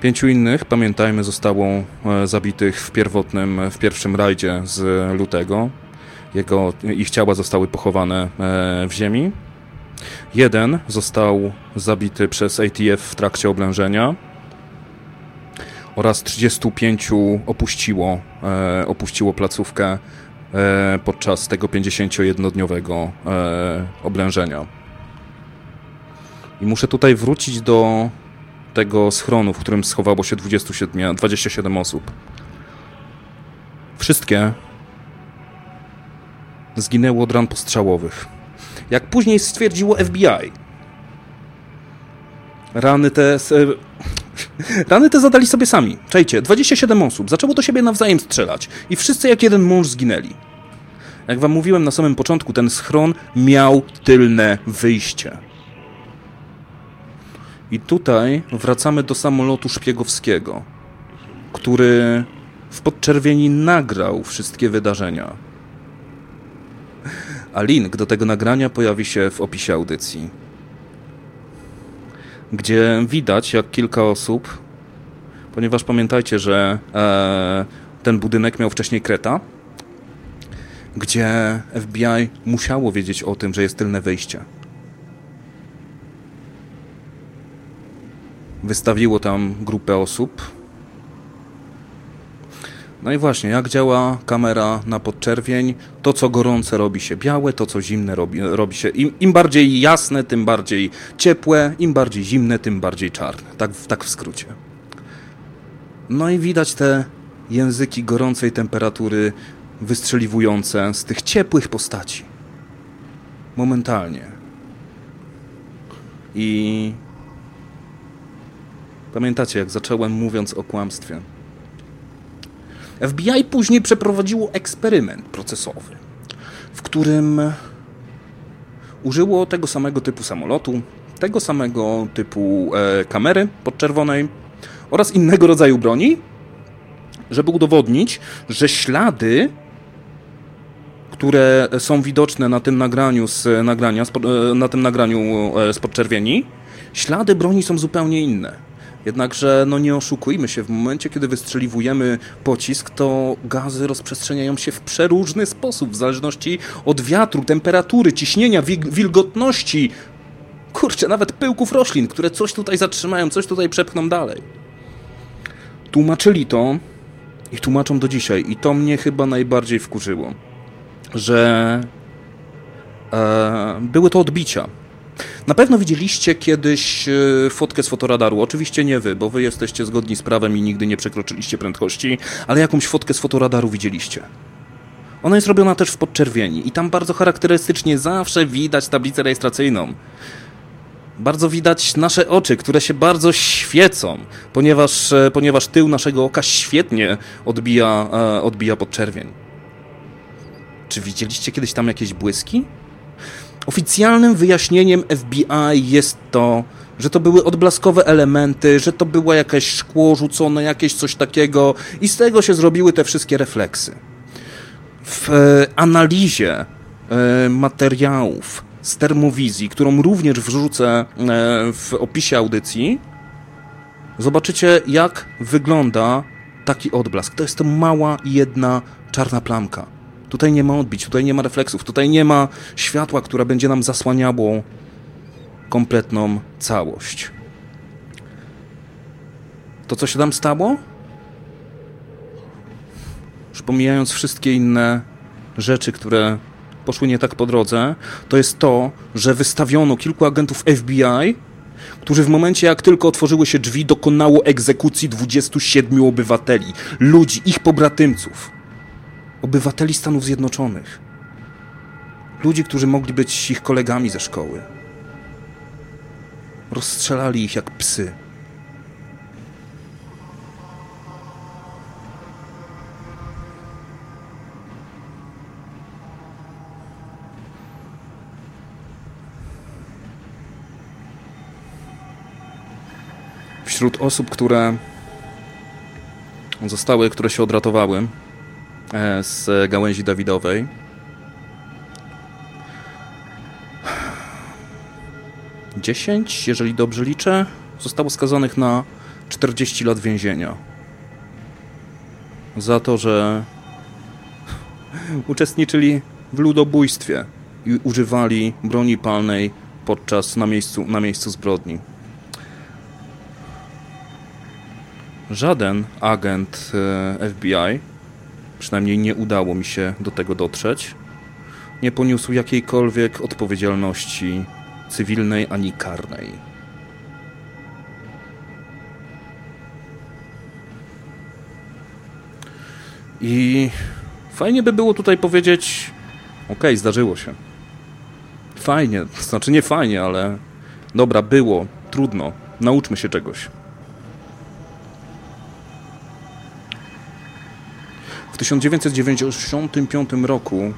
Pięciu innych, pamiętajmy, zostało e, zabitych w pierwotnym, w pierwszym rajdzie z lutego. Jego, ich ciała zostały pochowane e, w ziemi. Jeden został zabity przez ATF w trakcie oblężenia oraz 35 opuściło, e, opuściło placówkę podczas tego 51-dniowego oblężenia. I muszę tutaj wrócić do tego schronu, w którym schowało się 27, 27 osób. Wszystkie zginęły od ran postrzałowych. Jak później stwierdziło FBI, rany te. Rany te zadali sobie sami. Czajcie, 27 osób zaczęło do siebie nawzajem strzelać i wszyscy jak jeden mąż zginęli. Jak wam mówiłem na samym początku, ten schron miał tylne wyjście. I tutaj wracamy do samolotu szpiegowskiego, który w podczerwieni nagrał wszystkie wydarzenia. A link do tego nagrania pojawi się w opisie audycji, gdzie widać, jak kilka osób, ponieważ pamiętajcie, że e, ten budynek miał wcześniej kreta, gdzie FBI musiało wiedzieć o tym, że jest tylne wyjście. wystawiło tam grupę osób. No i właśnie, jak działa kamera na podczerwień? To, co gorące, robi się białe, to, co zimne, robi, robi się. Im, Im, bardziej jasne, tym bardziej ciepłe, im bardziej zimne, tym bardziej czarne. Tak, tak w skrócie. No i widać te języki gorącej temperatury wystrzeliwujące z tych ciepłych postaci. Momentalnie. I Pamiętacie, jak zacząłem mówiąc o kłamstwie? FBI później przeprowadziło eksperyment procesowy, w którym użyło tego samego typu samolotu, tego samego typu e, kamery podczerwonej, oraz innego rodzaju broni, żeby udowodnić, że ślady, które są widoczne na tym nagraniu z nagrania, na tym nagraniu z podczerwieni, ślady broni są zupełnie inne. Jednakże no nie oszukujmy się, w momencie, kiedy wystrzeliwujemy pocisk, to gazy rozprzestrzeniają się w przeróżny sposób, w zależności od wiatru, temperatury, ciśnienia, wilgotności, kurczę, nawet pyłków roślin, które coś tutaj zatrzymają, coś tutaj przepchną dalej. Tłumaczyli to i tłumaczą do dzisiaj. I to mnie chyba najbardziej wkurzyło, że e, były to odbicia na pewno widzieliście kiedyś e, fotkę z fotoradaru. Oczywiście nie wy, bo wy jesteście zgodni z prawem i nigdy nie przekroczyliście prędkości, ale jakąś fotkę z fotoradaru widzieliście. Ona jest robiona też w podczerwieni i tam bardzo charakterystycznie zawsze widać tablicę rejestracyjną. Bardzo widać nasze oczy, które się bardzo świecą, ponieważ, e, ponieważ tył naszego oka świetnie odbija, e, odbija podczerwień. Czy widzieliście kiedyś tam jakieś błyski? Oficjalnym wyjaśnieniem FBI jest to, że to były odblaskowe elementy, że to było jakieś szkło rzucone, jakieś coś takiego i z tego się zrobiły te wszystkie refleksy. W e, analizie e, materiałów z termowizji, którą również wrzucę e, w opisie audycji, zobaczycie jak wygląda taki odblask. To jest to mała jedna czarna plamka. Tutaj nie ma odbić, tutaj nie ma refleksów, tutaj nie ma światła, która będzie nam zasłaniało kompletną całość. To, co się tam stało? Już pomijając wszystkie inne rzeczy, które poszły nie tak po drodze, to jest to, że wystawiono kilku agentów FBI, którzy w momencie, jak tylko otworzyły się drzwi, dokonało egzekucji 27 obywateli, ludzi, ich pobratymców obywateli Stanów Zjednoczonych. Ludzi, którzy mogli być ich kolegami ze szkoły. Rozstrzelali ich jak psy. Wśród osób, które zostały, które się odratowały, z gałęzi Dawidowej. Dziesięć, jeżeli dobrze liczę, zostało skazanych na 40 lat więzienia. Za to, że uczestniczyli w ludobójstwie i używali broni palnej podczas na miejscu, na miejscu zbrodni. Żaden agent e, FBI przynajmniej nie udało mi się do tego dotrzeć, nie poniósł jakiejkolwiek odpowiedzialności cywilnej ani karnej. I fajnie by było tutaj powiedzieć: OK, zdarzyło się. Fajnie, znaczy nie fajnie, ale dobra, było, trudno, nauczmy się czegoś. W 1995 roku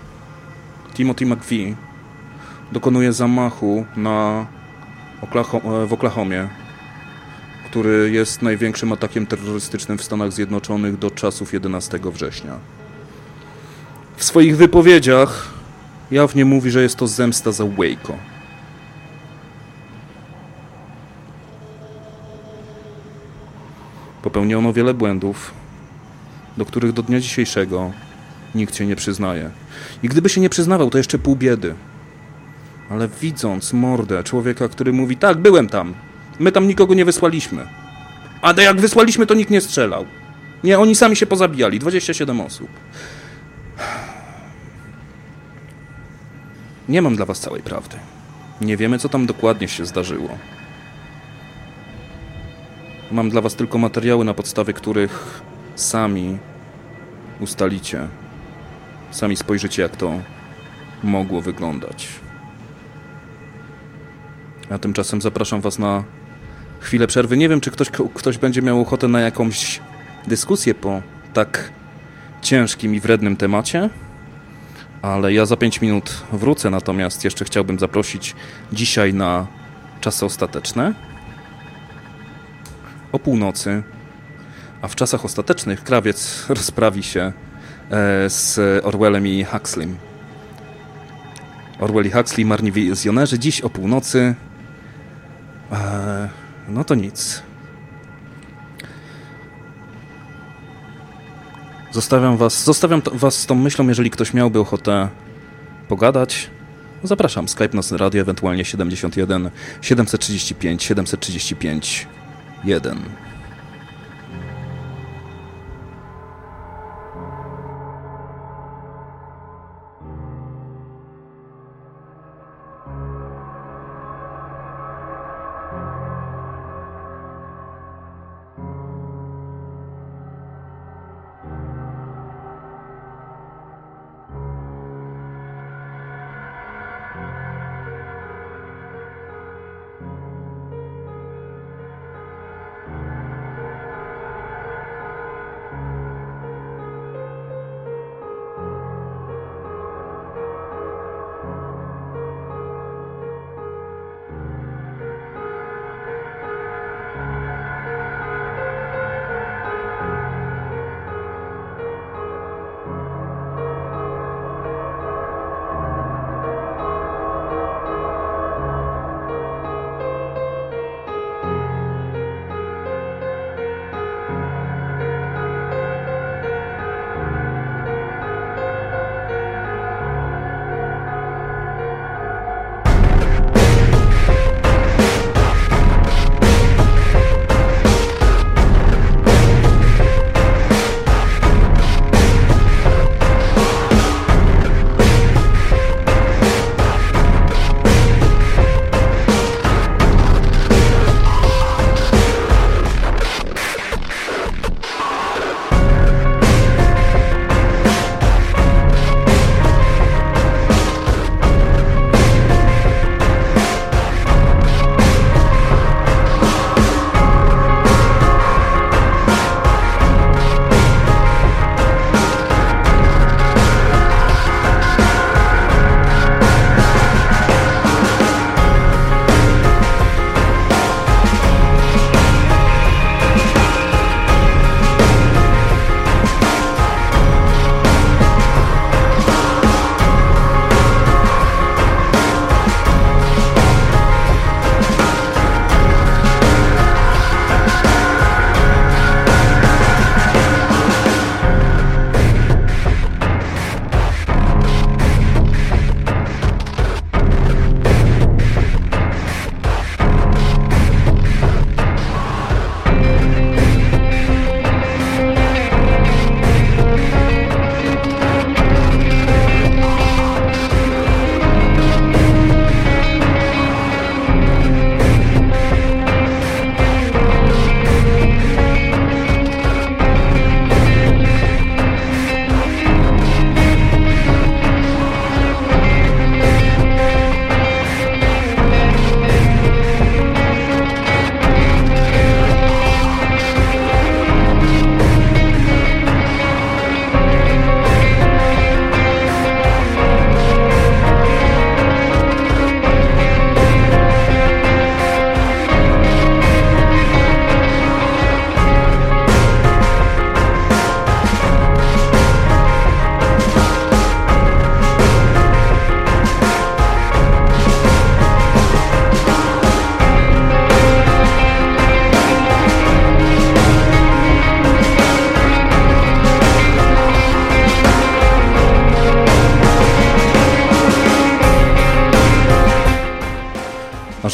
Timothy McVie dokonuje zamachu na w Oklahomie, który jest największym atakiem terrorystycznym w Stanach Zjednoczonych do czasów 11 września. W swoich wypowiedziach jawnie mówi, że jest to zemsta za Waco. Popełniono wiele błędów, do których do dnia dzisiejszego nikt się nie przyznaje. I gdyby się nie przyznawał, to jeszcze pół biedy. Ale widząc mordę człowieka, który mówi: Tak, byłem tam, my tam nikogo nie wysłaliśmy. A jak wysłaliśmy, to nikt nie strzelał. Nie, oni sami się pozabijali 27 osób. Nie mam dla Was całej prawdy. Nie wiemy, co tam dokładnie się zdarzyło. Mam dla Was tylko materiały, na podstawie których sami ustalicie, sami spojrzycie, jak to mogło wyglądać. A tymczasem zapraszam Was na chwilę przerwy. Nie wiem, czy ktoś, ktoś będzie miał ochotę na jakąś dyskusję po tak ciężkim i wrednym temacie, ale ja za 5 minut wrócę. Natomiast jeszcze chciałbym zaprosić dzisiaj na czasy ostateczne o północy a w czasach ostatecznych krawiec rozprawi się e, z Orwellem i Huxleym. Orwell i Huxley, marni wizjonerzy, dziś o północy. E, no to nic. Zostawiam was, zostawiam to, was z tą myślą, jeżeli ktoś miałby ochotę pogadać. Zapraszam, Skype Nocne Radio, ewentualnie 71 735 735 1.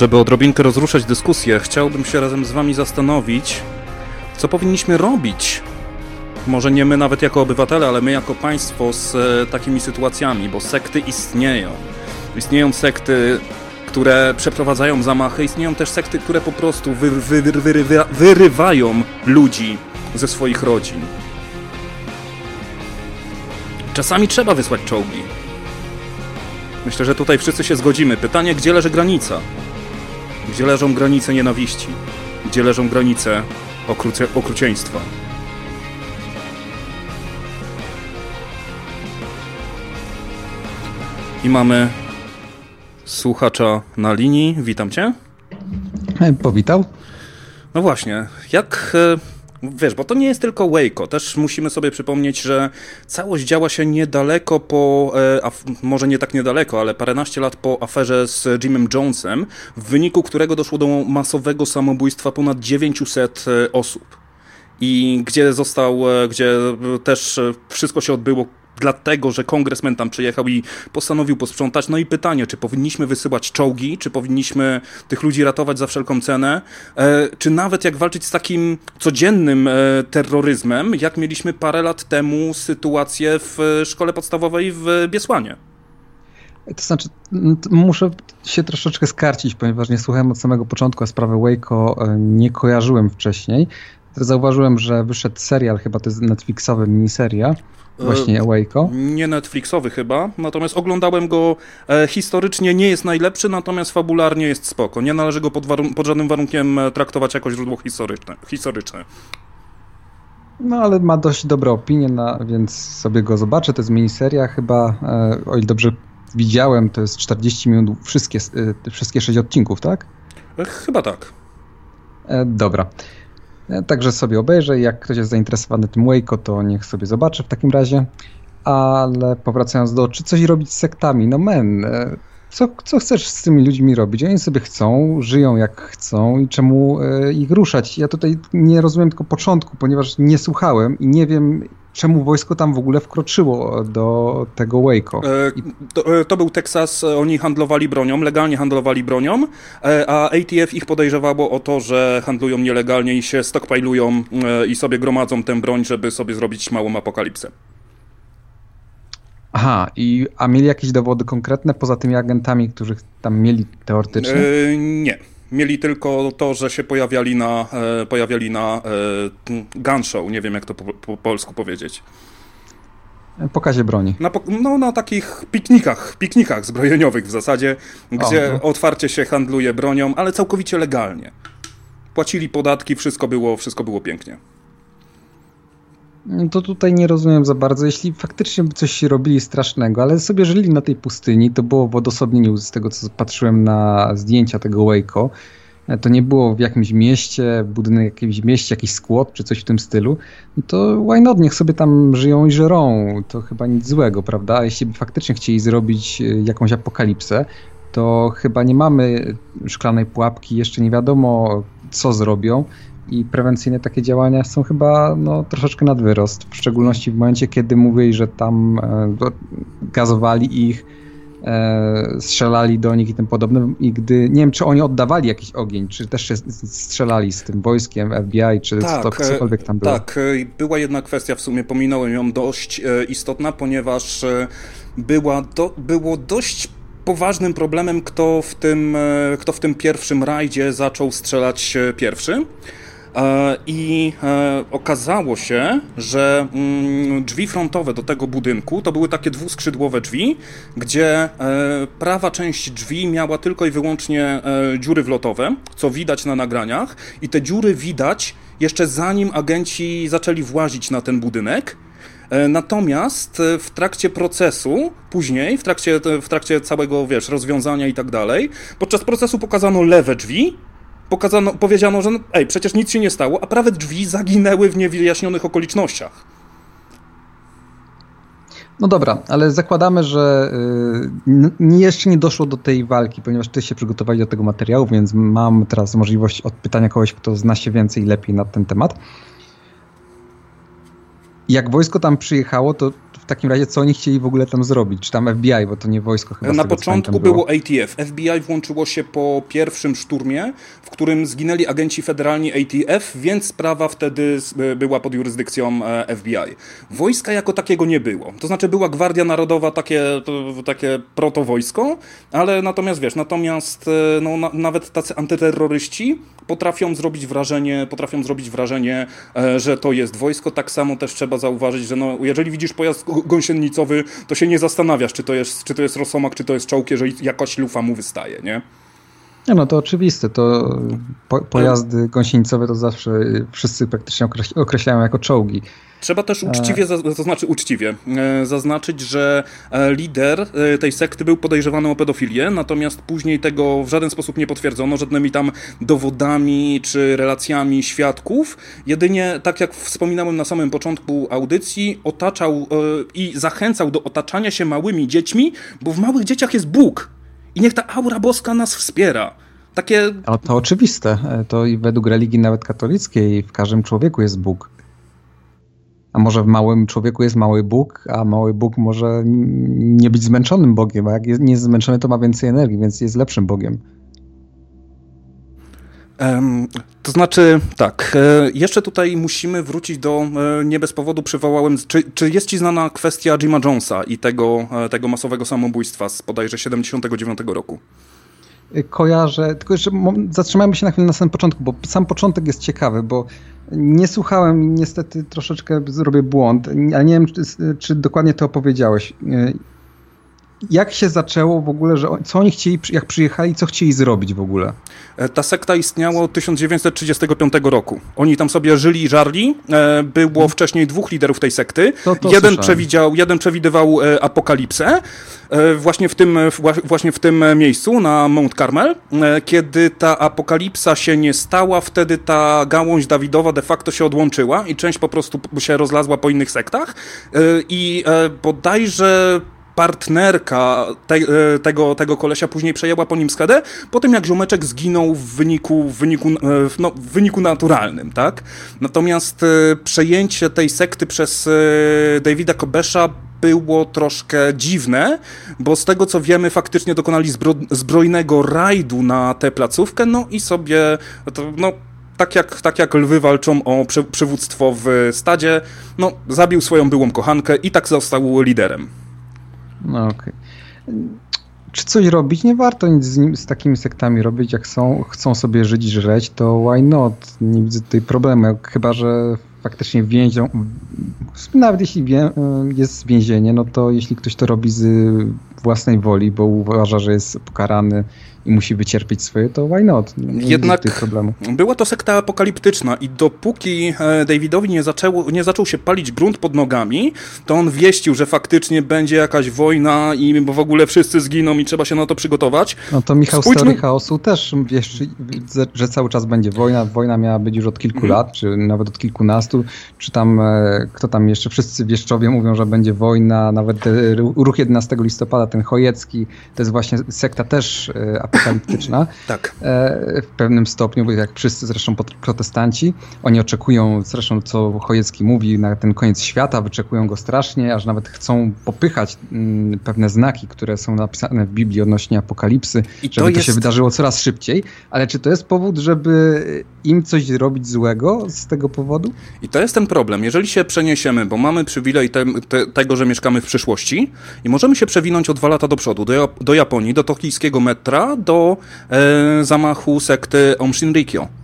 Żeby odrobinkę rozruszać dyskusję, chciałbym się razem z Wami zastanowić, co powinniśmy robić. Może nie my nawet jako obywatele, ale my jako państwo z e, takimi sytuacjami, bo sekty istnieją. Istnieją sekty, które przeprowadzają zamachy, istnieją też sekty, które po prostu wy, wy, wy, wyrywają ludzi ze swoich rodzin. Czasami trzeba wysłać czołgi. Myślę, że tutaj wszyscy się zgodzimy. Pytanie, gdzie leży granica? Gdzie leżą granice nienawiści? Gdzie leżą granice okrucieństwa? I mamy słuchacza na linii. Witam cię. Powitał. No właśnie, jak e, wiesz, bo to nie jest tylko Waco, też musimy sobie przypomnieć, że całość działa się niedaleko po, e, może nie tak niedaleko, ale paręnaście lat po aferze z Jimem Jonesem, w wyniku którego doszło do masowego samobójstwa ponad 900 e, osób. I gdzie został, e, gdzie też wszystko się odbyło dlatego, że kongresmen tam przyjechał i postanowił posprzątać. No i pytanie, czy powinniśmy wysyłać czołgi, czy powinniśmy tych ludzi ratować za wszelką cenę, e, czy nawet jak walczyć z takim codziennym e, terroryzmem, jak mieliśmy parę lat temu sytuację w e, szkole podstawowej w Biesłanie. To znaczy, muszę się troszeczkę skarcić, ponieważ nie słuchałem od samego początku, a sprawę Waco e, nie kojarzyłem wcześniej. Zauważyłem, że wyszedł serial, chyba to jest Netflixowy miniseria, Właśnie Waco? Nie Netflixowy chyba, natomiast oglądałem go e, historycznie, nie jest najlepszy, natomiast fabularnie jest spoko. Nie należy go pod, pod żadnym warunkiem e, traktować jako źródło historyczne. historyczne. No ale ma dość dobre opinie, na, więc sobie go zobaczę. To jest miniseria chyba, e, o ile dobrze widziałem, to jest 40 minut, wszystkie, e, wszystkie 6 odcinków, tak? E, chyba tak. E, dobra. E, także sobie obejrzę. Jak ktoś jest zainteresowany tym Waco, to niech sobie zobaczy w takim razie. Ale powracając do, czy coś robić z sektami? No men, e, co, co chcesz z tymi ludźmi robić? Oni sobie chcą, żyją jak chcą i czemu e, ich ruszać? Ja tutaj nie rozumiem tylko początku, ponieważ nie słuchałem i nie wiem, czemu wojsko tam w ogóle wkroczyło do tego Waco. E, to, e, to, był Teksas, oni handlowali bronią, legalnie handlowali bronią, e, a ATF ich podejrzewało o to, że handlują nielegalnie i się stockpilują e, i sobie gromadzą tę broń, żeby sobie zrobić małą apokalipsę. Aha, i, a mieli jakieś dowody konkretne poza tymi agentami, których tam mieli teoretycznie? E, nie. Mieli tylko to, że się pojawiali na, e, pojawiali na e, gun show, nie wiem jak to po, po polsku powiedzieć. Pokazie broni. Na, no, na takich piknikach, piknikach zbrojeniowych w zasadzie, gdzie o, no. otwarcie się handluje bronią, ale całkowicie legalnie. Płacili podatki, wszystko było, wszystko było pięknie. To tutaj nie rozumiem za bardzo. Jeśli faktycznie coś robili strasznego, ale sobie żyli na tej pustyni, to było w odosobnieniu z tego, co patrzyłem na zdjęcia tego Waco. To nie było w jakimś mieście, budynek jakimś mieście, jakiś skład czy coś w tym stylu. No to why not? Niech sobie tam żyją i żerą. To chyba nic złego, prawda? Jeśli by faktycznie chcieli zrobić e, jakąś apokalipsę, to chyba nie mamy szklanej pułapki, jeszcze nie wiadomo, co zrobią i prewencyjne takie działania są chyba no, troszeczkę nad wyrost, w szczególności w momencie, kiedy mówili, że tam e, gazowali ich, e, strzelali do nich i tym podobne i gdy, nie wiem, czy oni oddawali jakiś ogień, czy też się strzelali z tym wojskiem FBI, czy tak, to, cokolwiek tam było. Tak, e, była jedna kwestia, w sumie pominąłem ją, dość istotna, ponieważ była do, było dość poważnym problemem, kto w tym, kto w tym pierwszym rajdzie zaczął strzelać pierwszy. E, I e, okazało się, że mm, drzwi frontowe do tego budynku to były takie dwuskrzydłowe drzwi, gdzie e, prawa część drzwi miała tylko i wyłącznie dziury wlotowe, co widać na nagraniach, i te dziury widać jeszcze zanim agenci zaczęli włazić na ten budynek. Natomiast w trakcie procesu, później, w trakcie, w trakcie całego, wiesz, rozwiązania i tak dalej, podczas procesu pokazano lewe drzwi, pokazano, powiedziano, że no, ej, przecież nic się nie stało, a prawe drzwi zaginęły w niewyjaśnionych okolicznościach. No dobra, ale zakładamy, że y, jeszcze nie doszło do tej walki, ponieważ ty się przygotowali do tego materiału, więc mam teraz możliwość odpytania kogoś, kto zna się więcej i lepiej na ten temat. Jak wojsko tam przyjechało, to w takim razie co oni chcieli w ogóle tam zrobić? Czy tam FBI, bo to nie wojsko chyba. Na początku było. ATF. FBI włączyło się po pierwszym szturmie, w którym zginęli agenci federalni ATF, więc sprawa wtedy była pod jurysdykcją e, FBI. Wojska jako takiego nie było. To znaczy była Gwardia Narodowa, takie, takie protowojsko, ale natomiast wiesz, natomiast e, no, na, nawet tacy antyterroryści potrafią zrobić wrażenie, potrafią zrobić wrażenie, e, że to jest wojsko. Tak samo też trzeba zauważyć, że no, jeżeli widzisz pojazd gąsienicowy, to się nie zastanawiasz, czy to jest, czy to jest rosomak, czy to jest czołg, jeżeli jakaś lufa mu wystaje, nie? Nie no, to oczywiste. To po, pojazdy gąsienicowe to zawsze wszyscy praktycznie określają jako czołgi. Trzeba też uczciwie, to znaczy uczciwie, e, zaznaczyć, że e, lider e, tej sekty był podejrzewany o pedofilię, natomiast później tego w żaden sposób nie potwierdzono, żadnymi tam dowodami czy relacjami świadków. Jedynie, tak jak wspominałem na samym początku audycji, otaczał i zachęcał do otaczania się małymi dziećmi, bo w małych dzieciach jest Bóg. I niech ta aura boska nas wspiera. Takie... A to oczywiste. To i według religii nawet katolickiej w każdym człowieku jest Bóg. A może w małym człowieku jest mały Bóg, a mały Bóg może nie być zmęczonym Bogiem, a jak nie jest zmęczony, to ma więcej energii, więc jest lepszym Bogiem. To znaczy, tak, e, jeszcze tutaj musimy wrócić do, e, nie bez powodu przywołałem, czy, czy jest ci znana kwestia Jima Jonesa i tego, e, tego masowego samobójstwa z bodajże 79 roku? Kojarzę, tylko jeszcze zatrzymajmy się na chwilę na samym początku, bo sam początek jest ciekawy, bo nie słuchałem, niestety troszeczkę zrobię błąd, ale nie wiem, czy, czy dokładnie to opowiedziałeś. Jak się zaczęło w ogóle, że co oni chcieli, jak przyjechali, co chcieli zrobić w ogóle? E, ta sekta istniała od 1935 roku. Oni tam sobie żyli i żarli. E, było hmm. wcześniej dwóch liderów tej sekty. To, to jeden, przewidział, jeden przewidywał e, apokalipsę właśnie w, tym, właśnie w tym miejscu, na Mount Carmel. Kiedy ta apokalipsa się nie stała, wtedy ta gałąź Dawidowa de facto się odłączyła i część po prostu się rozlazła po innych sektach. I bodajże partnerka te, e, tego, tego kolesia później przejęła po nim schedę, po tym jak ziomeczek zginął w wyniku, w wyniku, e, no, w wyniku naturalnym, tak? Natomiast e, przejęcie tej sekty przez Davida Kobesza było troszkę dziwne, bo z tego co wiemy, faktycznie dokonali zbro, zbrojnego rajdu na tę placówkę, no i sobie, to, no, tak jak, tak jak lwy walczą o przywództwo w stadzie, no, zabił swoją byłą kochankę i tak został liderem. No. Okay. Czy coś robić? Nie warto nic z, z, takimi sektami robić, jak są, chcą sobie żyć, żreć, to why not? Nie widzę tutaj problemu, chyba że faktycznie więzią, nawet jeśli wie, jest więzienie, no to jeśli ktoś to robi z własnej woli, bo uważa, że jest pokarany i musi wycierpieć swoje, to why not? Nie Jednak była to sekta apokaliptyczna i dopóki e, Davidowi nie, zaczęło, nie zaczął się palić grunt pod nogami, to on wieścił, że faktycznie będzie jakaś wojna i w ogóle wszyscy zginą i trzeba się na to przygotować. No to Michał Spójrzmy... Story Chaosu też wiesz, że cały czas będzie wojna. Wojna miała być już od kilku mhm. lat, czy nawet od kilkunastu, czy tam e, kto tam jeszcze, wszyscy wieszczowie mówią, że będzie wojna, nawet ruch 11 listopada, ten Chojecki, to jest właśnie sekta też apokaliptyczna apokaliptyczna. tak. E, w pewnym stopniu, bo jak wszyscy zresztą protestanci, oni oczekują, zresztą co Chojecki mówi, na ten koniec świata, wyczekują go strasznie, aż nawet chcą popychać mm, pewne znaki, które są napisane w Biblii odnośnie apokalipsy, I żeby to, jest... to się wydarzyło coraz szybciej. Ale czy to jest powód, żeby im coś robić złego z tego powodu? I to jest ten problem. Jeżeli się przeniesiemy, bo mamy przywilej te, te, tego, że mieszkamy w przyszłości i możemy się przewinąć o dwa lata do przodu, do, do Japonii, do tokijskiego metra, do e, zamachu sekty Om Shinrikyo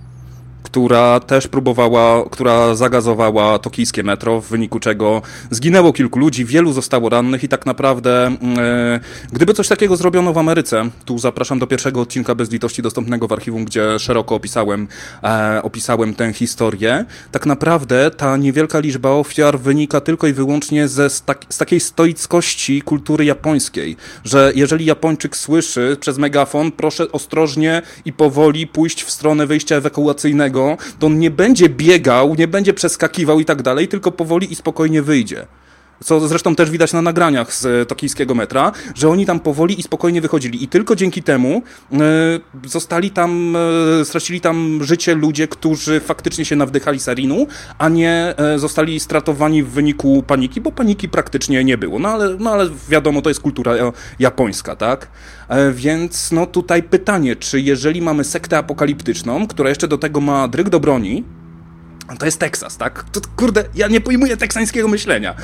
która też próbowała, która zagazowała tokijskie metro, w wyniku czego zginęło kilku ludzi, wielu zostało rannych i tak naprawdę e, gdyby coś takiego zrobiono w Ameryce, tu zapraszam do pierwszego odcinka bez litości dostępnego w archiwum, gdzie szeroko opisałem, e, opisałem tę historię, tak naprawdę ta niewielka liczba ofiar wynika tylko i wyłącznie ze, z, tak, z takiej stoickości kultury japońskiej, że jeżeli Japończyk słyszy przez megafon, proszę ostrożnie i powoli pójść w stronę wyjścia ewakuacyjnego, to on nie będzie biegał, nie będzie przeskakiwał i tak dalej, tylko powoli i spokojnie wyjdzie co zresztą też widać na nagraniach z e, tokijskiego metra, że oni tam powoli i spokojnie wychodzili i tylko dzięki temu e, zostali tam, e, stracili tam życie ludzie, którzy faktycznie się nawdychali sarinu, a nie zostali stratowani w wyniku paniki, bo paniki praktycznie nie było. No ale, no ale wiadomo, to jest kultura japońska, tak? Więc no tutaj pytanie, czy jeżeli mamy sektę apokaliptyczną, która jeszcze do tego ma dryg do broni, to jest Teksas, tak? To, kurde, ja nie pojmuję teksańskiego myślenia.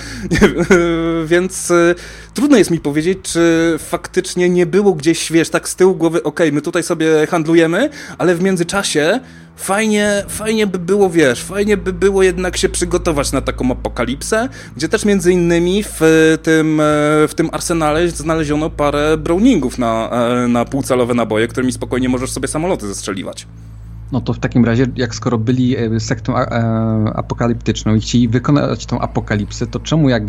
Więc y, trudno jest mi powiedzieć, czy faktycznie nie było gdzieś, wiesz, tak z tyłu głowy, okej, okay, my tutaj sobie handlujemy, ale w międzyczasie fajnie, fajnie by było, wiesz, fajnie by było jednak się przygotować na taką apokalipsę, gdzie też między innymi w tym, w tym arsenale znaleziono parę browningów na, e, na półcalowe naboje, którymi spokojnie możesz sobie samoloty zestrzeliwać. No to w takim razie, jak skoro byli e, sektą e, apokaliptyczną i chcieli wykonać tą apokalipsę, to czemu jak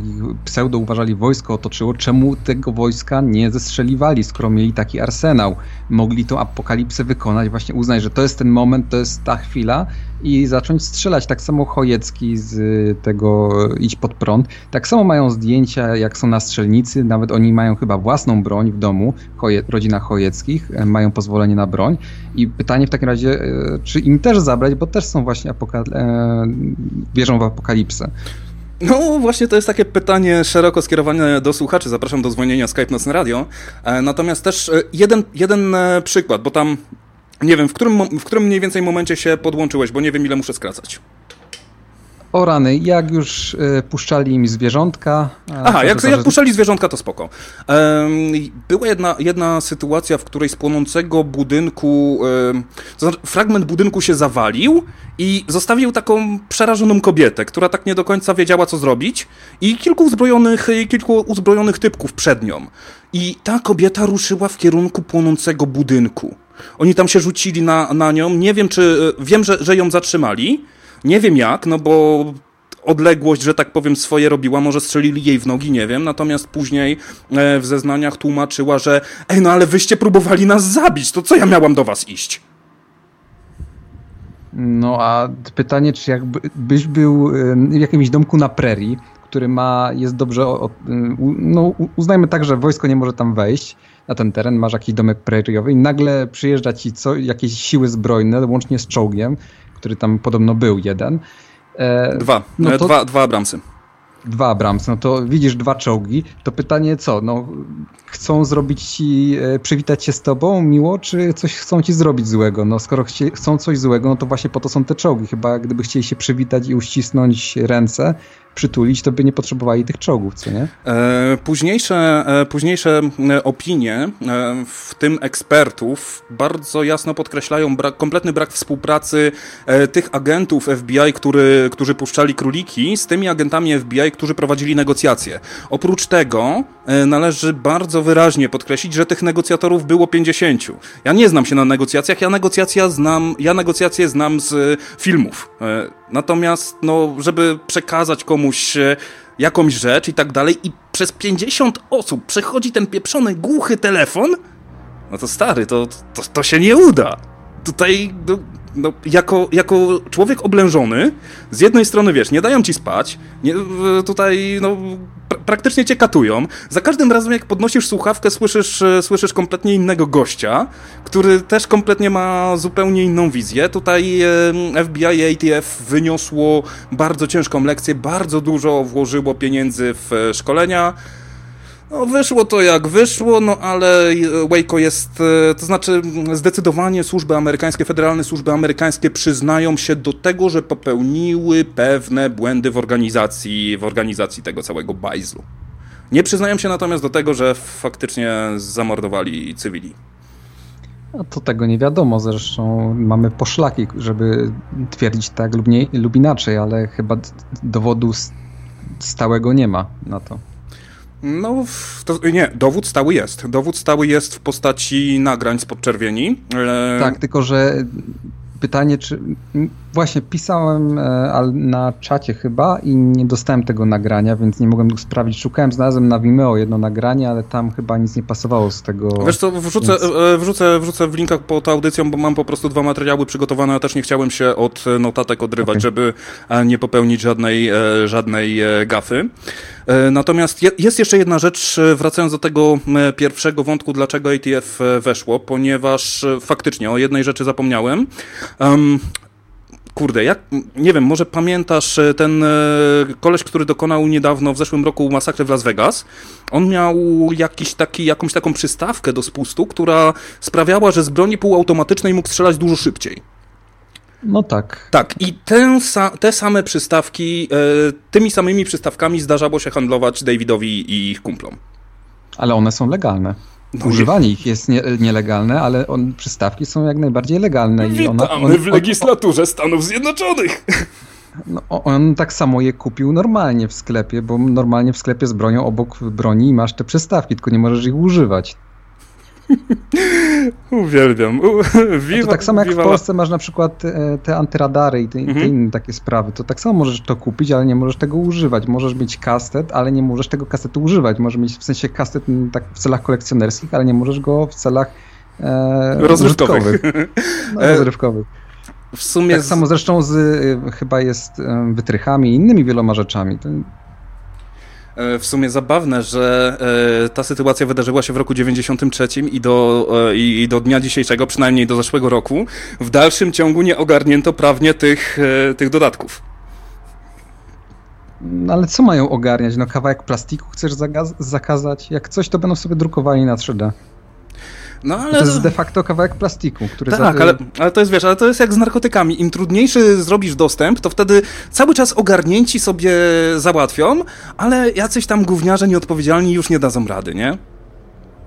pseudo uważali wojsko otoczyło, czemu tego wojska nie zestrzeliwali, skoro mieli taki arsenał? Mogli tą apokalipsę wykonać, właśnie uznać, że to jest ten moment, to jest ta chwila i zacząć strzelać. Tak samo Chojecki z tego Idź pod prąd. Tak samo mają zdjęcia, jak są na strzelnicy, nawet oni mają chyba własną broń w domu, rodzina Chojeckich, e, mają pozwolenie na broń i pytanie w takim razie, czy im też zabrać, bo też są właśnie apokal- e, wierzą w apokalipsę. No właśnie to jest takie pytanie szeroko skierowane do słuchaczy. Zapraszam do dzwonienia Skype Nocne Radio. E, natomiast też e, jeden, jeden przykład, bo tam nie wiem, w którym, w którym mniej więcej momencie się podłączyłeś, bo nie wiem ile muszę skracać. O rany, jak już y, puszczali im zwierzątka. Aha, jak, jak puszczali zwierzątka, to spoko. Była jedna, jedna sytuacja, w której z płonącego budynku, to znaczy fragment budynku się zawalił i zostawił taką przerażoną kobietę, która tak nie do końca wiedziała, co zrobić i kilku uzbrojonych, kilku uzbrojonych typków przed nią. I ta kobieta ruszyła w kierunku płonącego budynku. Oni tam się rzucili na, na nią. Nie wiem, czy. Wiem, że, że ją zatrzymali. Nie wiem jak, no bo odległość, że tak powiem, swoje robiła, może strzelili jej w nogi, nie wiem, natomiast później e, w zeznaniach tłumaczyła, że ej, no ale wyście próbowali nas zabić, to co ja miałam do was iść? No a pytanie, czy jakbyś był e, w jakimś domku na prerii, który ma, jest dobrze, no uznajmy tak, że wojsko nie może tam wejść na ten teren, masz jakiś domek preriowy i nagle przyjeżdża ci co, jakieś siły zbrojne, łącznie z czołgiem, który tam podobno był jeden. E, dwa, no e, to, dwa, dwa Abramsy. Dwa Abramsy, no to widzisz dwa czołgi, to pytanie co, no chcą zrobić ci, e, przywitać się z tobą miło, czy coś chcą ci zrobić złego? No skoro chcie, chcą coś złego, no to właśnie po to są te czołgi. Chyba gdyby chcieli się przywitać i uścisnąć ręce, przytulić, to by nie potrzebowali tych czołgów, co nie? E, późniejsze, e, późniejsze e, opinie, w tym ekspertów, bardzo jasno podkreślają brak, kompletny brak współpracy tych agentów FBI, który, którzy puszczali króliki, z tymi agentami FBI, którzy prowadzili negocjacje. Oprócz tego należy bardzo wyraźnie podkreślić, że tych negocjatorów było 50. Ja nie znam się na negocjacjach, ja negocjacja znam, ja negocjacje znam z filmów. Natomiast, no, żeby przekazać komuś e, jakąś rzecz i tak dalej, i przez 50 osób przechodzi ten pieprzony, głuchy telefon, no to stary, to, to, to się nie uda. Tutaj no, no, jako, jako człowiek oblężony, z jednej strony, wiesz, nie dają ci spać, nie, tutaj, no, pra praktycznie cię katują. Za każdym razem, jak podnosisz słuchawkę, słyszysz, e, słyszysz kompletnie innego gościa, który też kompletnie ma zupełnie inną wizję. Tutaj FBI i ATF wyniosło bardzo ciężką lekcję, bardzo dużo włożyło pieniędzy w e, szkolenia, no, wyszło to jak wyszło, no ale Waco jest, e, to znaczy zdecydowanie służby amerykańskie, federalne służby amerykańskie przyznają się do tego, że popełniły pewne błędy w organizacji, w organizacji tego całego bajzlu. Nie przyznają się natomiast do tego, że faktycznie zamordowali cywili. No to tego nie wiadomo, zresztą mamy poszlaki, żeby twierdzić tak lub, nie, lub inaczej, ale chyba dowodu stałego nie ma na to. No, to, nie, dowód stały jest. Dowód stały jest w postaci nagrań z podczerwieni. E... Tak, tylko że pytanie, czy. Właśnie pisałem e, na czacie chyba i nie dostałem tego nagrania, więc nie mogłem sprawdzić. Szukałem, znalazłem na Vimeo jedno nagranie, ale tam chyba nic nie pasowało z tego. Wiesz co, wrzucę, więc... E, wrzucę, wrzucę w linkach pod audycją, bo mam po prostu dwa materiały przygotowane. Ja też nie chciałem się od notatek odrywać, okay. żeby e, nie popełnić żadnej, żadnej gafy. Natomiast jest jeszcze jedna rzecz, wracając do tego pierwszego wątku, dlaczego ATF weszło, ponieważ faktycznie o jednej rzeczy zapomniałem. Kurde, jak, nie wiem, może pamiętasz e, ten e, koleś, który dokonał niedawno, w zeszłym roku masakry w Las Vegas? On miał jakiś taki, jakąś taką przystawkę do spustu, która sprawiała, że z broni półautomatycznej mógł strzelać dużo szybciej. No tak. Tak, i te, te same przystawki, e, tymi samymi przystawkami zdarzało się handlować Davidowi i ich kumplom. Ale one są legalne. No Używanie ich jest nie, nielegalne, ale on, przystawki są jak najbardziej legalne. Witamy i ona, on, w legislaturze on, Stanów Zjednoczonych. No, on tak samo je kupił normalnie w sklepie, bo normalnie w sklepie z bronią obok broni masz te przystawki, tylko nie możesz ich używać. Uwielbiam. to tak samo jak w Polsce masz na przykład te, te antyradary i te, mhm. te, inne takie sprawy, to tak samo możesz to kupić, ale nie możesz tego używać. Możesz mieć kastet, ale nie możesz tego kastetu używać. Możesz mieć w sensie kastet tak w celach kolekcjonerskich, ale nie możesz go w celach e, rozrywkowych. No, rozrywkowych. W sumie tak z... samo zresztą z, y, chyba jest y, wytrychami i innymi wieloma rzeczami. To... E, w sumie zabawne, że e, ta sytuacja wydarzyła się w roku 93 i do, e, i do dnia dzisiejszego, przynajmniej do zeszłego roku, w dalszym ciągu nie ogarnięto prawnie tych, tych dodatków. No ale co mają ogarniać? No kawałek plastiku chcesz zakazać? Jak coś, to będą sobie drukowali na 3D. No, ale... To jest de facto kawałek plastiku, który... Tak, za... ale, ale to jest, wiesz, ale to jest jak z narkotykami. Im trudniejszy zrobisz dostęp, to wtedy cały czas ogarnięci sobie załatwią, ale jacyś tam gówniarze nieodpowiedzialni już nie dadzą rady, nie?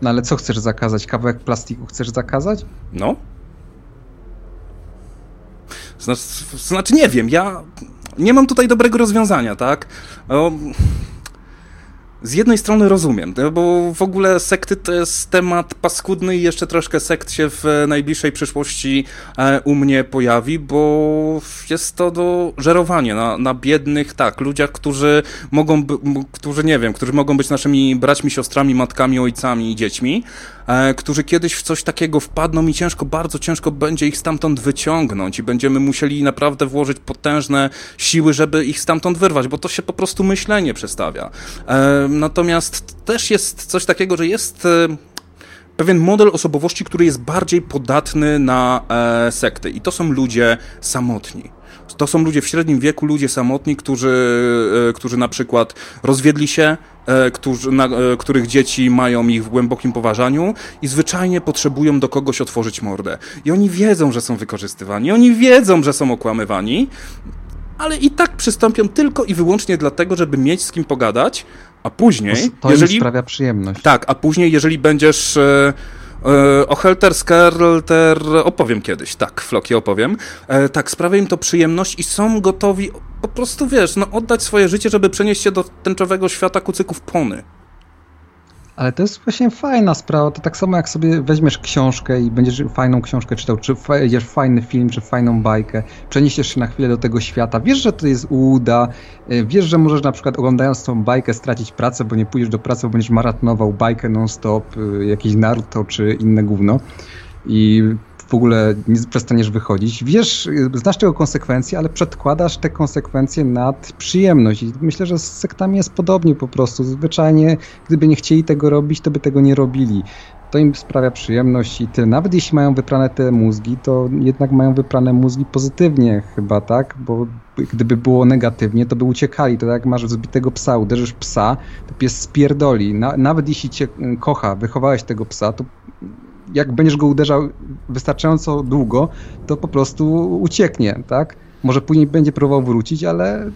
No ale co chcesz zakazać? Kawałek plastiku chcesz zakazać? No. Znaczy, znaczy nie wiem, ja nie mam tutaj dobrego rozwiązania, tak? O z jednej strony rozumiem, bo w ogóle sekty to jest temat paskudny i jeszcze troszkę sekt się w najbliższej przyszłości e, u mnie pojawi, bo jest to do żerowania na, na biednych, tak, ludziach, którzy mogą, którzy nie wiem, którzy mogą być naszymi braćmi, siostrami, matkami, ojcami i dziećmi, E, którzy kiedyś w coś takiego wpadną i ciężko, bardzo ciężko będzie ich stamtąd wyciągnąć i będziemy musieli naprawdę włożyć potężne siły, żeby ich stamtąd wyrwać, bo to się po prostu myślenie przestawia. E, natomiast też jest coś takiego, że jest e, pewien model osobowości, który jest bardziej podatny na sekty i to są ludzie samotni. To są ludzie w średnim wieku, ludzie samotni, którzy, którzy na przykład rozwiedli się, E, którzy, na, e, których dzieci mają ich w głębokim poważaniu i zwyczajnie potrzebują do kogoś otworzyć mordę. I oni wiedzą, że są wykorzystywani, oni wiedzą, że są okłamywani, ale i tak przystąpią tylko i wyłącznie dlatego, żeby mieć z kim pogadać, a później... To jeżeli, sprawia przyjemność. Tak, a później, jeżeli będziesz... E, E, o Helter Skelter opowiem kiedyś, tak, Floki opowiem. E, tak, sprawia im to przyjemność i są gotowi po prostu, wiesz, no oddać swoje życie, żeby przenieść się do tęczowego świata kucyków pony. Ale to jest właśnie fajna sprawa. To tak samo jak sobie weźmiesz książkę i będziesz fajną książkę czytał, czy wejdziesz fajny film, czy fajną bajkę, przeniesiesz się na chwilę do tego świata. Wiesz, że to jest uda, y, wiesz, że możesz na przykład oglądając tą bajkę stracić pracę, bo nie pójdziesz do pracy, bo będziesz maratonował bajkę non-stop, y, jakiś Naruto czy inne gówno. I w ogóle nie przestaniesz wychodzić. Wiesz, znasz tego konsekwencje, ale przedkładasz te konsekwencje nad przyjemność. I myślę, że z sektami jest podobnie po prostu. Zwyczajnie, gdyby nie chcieli tego robić, to by tego nie robili. To im sprawia przyjemność i tyle. Nawet jeśli mają wyprane te mózgi, to jednak mają wyprane mózgi pozytywnie chyba, tak? Bo gdyby było negatywnie, to by uciekali. To tak jak masz zbitego psa, uderzysz psa, to pies spierdoli. Na, nawet jeśli cię kocha, wychowałeś tego psa, to jak będziesz go uderzał wystarczająco długo, to po prostu ucieknie, tak? Może później będzie próbował wrócić, ale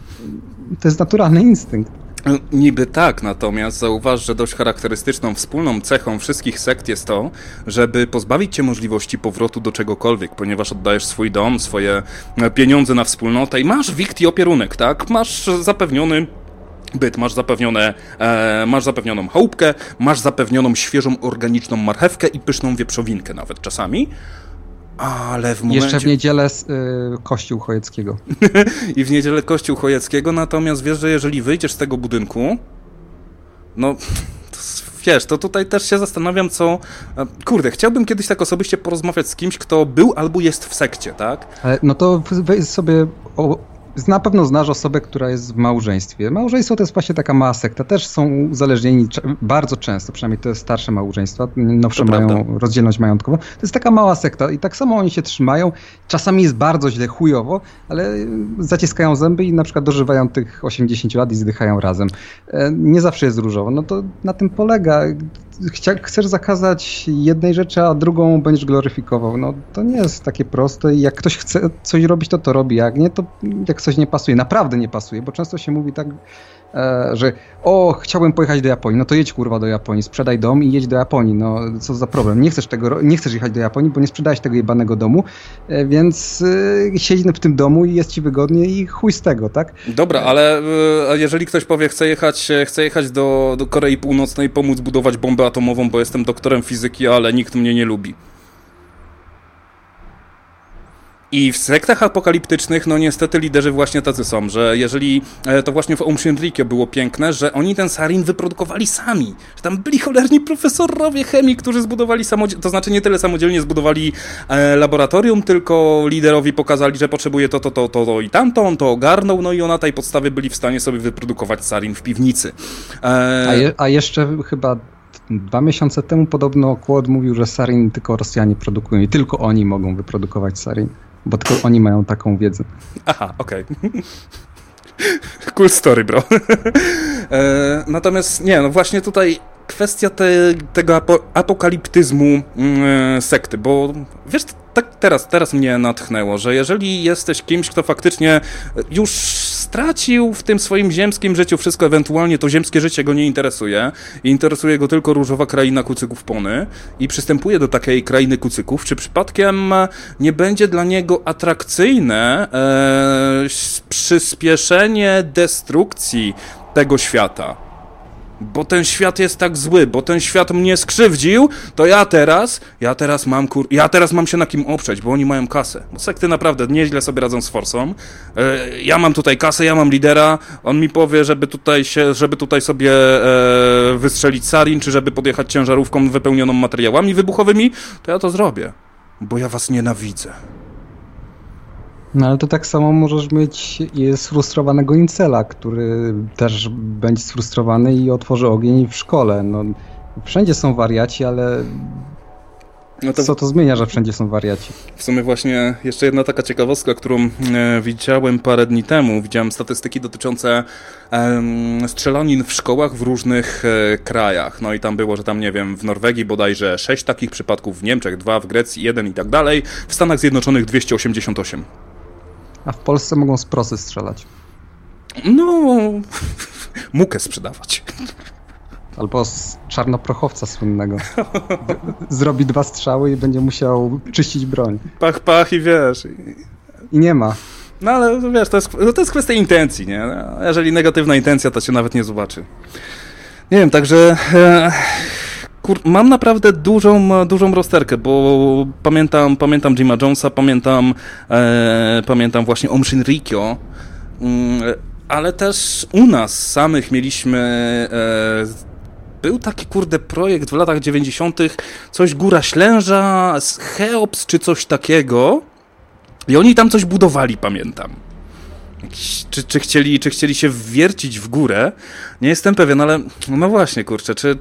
to jest naturalny instynkt. Niby tak, natomiast zauważ, że dość charakterystyczną wspólną cechą wszystkich sekt jest to, żeby pozbawić cię możliwości powrotu do czegokolwiek, ponieważ oddajesz swój dom, swoje pieniądze na wspólnotę i masz wikt i opierunek, tak? Masz zapewniony byt, masz, zapewnione, e, masz zapewnioną chałupkę, masz zapewnioną świeżą, organiczną marchewkę i pyszną wieprzowinkę nawet czasami. Ale w momencie... Jeszcze w niedzielę y, Kościół Chojeckiego. I w niedzielę Kościół Chojeckiego, natomiast wiesz, że jeżeli wyjdziesz z tego budynku, no wiesz, to tutaj też się zastanawiam, co. Kurde, chciałbym kiedyś tak osobiście porozmawiać z kimś, kto był albo jest w sekcie, tak? No to weź sobie na pewno znasz osobę, która jest w małżeństwie. Małżeństwo to jest właśnie taka mała sekta. Też są uzależnieni bardzo często, przynajmniej te starsze małżeństwa, nowsze mają prawda. rozdzielność majątkową. To jest taka mała sekta i tak samo oni się trzymają. Czasami jest bardzo źle, chujowo, ale zaciskają zęby i na przykład dożywają tych 80 lat i zdychają razem. E, nie zawsze jest różowo. No to na tym polega chcesz zakazać jednej rzeczy, a drugą będziesz gloryfikował. No to nie jest takie proste jak ktoś chce coś robić, to to robi, jak nie, to jak coś nie pasuje, naprawdę nie pasuje, bo często się mówi tak, że o, chciałbym pojechać do Japonii, no to jedź kurwa do Japonii, sprzedaj dom i jedź do Japonii, no co za problem, nie chcesz tego, nie chcesz jechać do Japonii, bo nie sprzedałeś tego jebanego domu, e, więc yy, siedź w tym domu i jest ci wygodnie i chuj z tego, tak? Dobra, ale jeżeli ktoś powie, chce jechać, chce jechać do, do Korei Północnej, pomóc budować bombę atomową, bo jestem doktorem fizyki, ale nikt mnie nie lubi. I w sektach apokaliptycznych, no niestety liderzy właśnie tacy są, że jeżeli e, to właśnie w Om Shinrikyo było piękne, że oni ten sarin wyprodukowali sami, że tam byli cholerni profesorowie chemii, którzy zbudowali samodzielnie, to znaczy nie tyle samodzielnie zbudowali e, laboratorium, tylko liderowi pokazali, że potrzebuje to, to, to, to, to i tamto, on to ogarnął, no i on na tej podstawie byli w stanie sobie wyprodukować sarin w piwnicy. E... A, je, a jeszcze chyba dwa miesiące temu podobno Kłod mówił, że sarin tylko Rosjanie produkują i tylko oni mogą wyprodukować sarin. Bo tylko oni mają taką wiedzę. Aha, okej. Okay. cool story, bro. e, natomiast nie, no właśnie tutaj kwestia te, tego apokaliptyzmu yy, sekty, bo wiesz, tak teraz, teraz mnie natchnęło, że jeżeli jesteś kimś, kto faktycznie już stracił w tym swoim ziemskim życiu wszystko, ewentualnie to ziemskie życie go nie interesuje i interesuje go tylko różowa kraina kucyków pony i przystępuje do takiej krainy kucyków, czy przypadkiem nie będzie dla niego atrakcyjne e, przyspieszenie destrukcji tego świata? Bo ten świat jest tak zły, bo ten świat mnie skrzywdził, to ja teraz, ja teraz mam kur... ja teraz mam się na kim oprzeć, bo oni mają kasę. Bo sekty naprawdę nieźle sobie radzą z forsą. E, ja mam tutaj kasę, ja mam lidera, on mi powie, żeby tutaj się, żeby tutaj sobie e, wystrzelić sarin, czy żeby podjechać ciężarówką wypełnioną materiałami wybuchowymi, to ja to zrobię, bo ja was nienawidzę. No ale to tak samo możesz mieć sfrustrowanego incela, który też będzie sfrustrowany i otworzy ogień w szkole. No, wszędzie są wariaci, ale no to... Co to zmienia, że wszędzie są wariaci? W sumie właśnie jeszcze jedna taka ciekawostka, którą e, widziałem parę dni temu. Widziałem statystyki dotyczące strzelanin w szkołach w różnych e, krajach. No i tam było, że tam, nie wiem, w Norwegii bodajże 6 takich przypadków, w Niemczech 2, w Grecji 1 i tak dalej, w Stanach Zjednoczonych 288. A w Polsce mogą z prosy strzelać. No, mukę sprzedawać. Albo z czarnoprochowca słynnego. Zrobi dwa strzały i będzie musiał czyścić broń. Pach, pach i wiesz. I nie ma. No ale wiesz, to jest, to jest kwestia intencji, nie? No, jeżeli negatywna intencja, to się nawet nie zobaczy. Nie wiem, także... E, kur, mam naprawdę dużą, dużą rozterkę, bo pamiętam, pamiętam Jima Jonesa, pamiętam, e, pamiętam właśnie Om Shinrikyo, mm, ale też u nas samych mieliśmy e, był taki kurde projekt w latach 90. coś Góra Ślęża, Cheops czy coś takiego. I oni tam coś budowali, pamiętam. Czy, czy, chcieli, czy chcieli się wwiercić w górę? Nie jestem pewien, ale no właśnie, kurczę, czy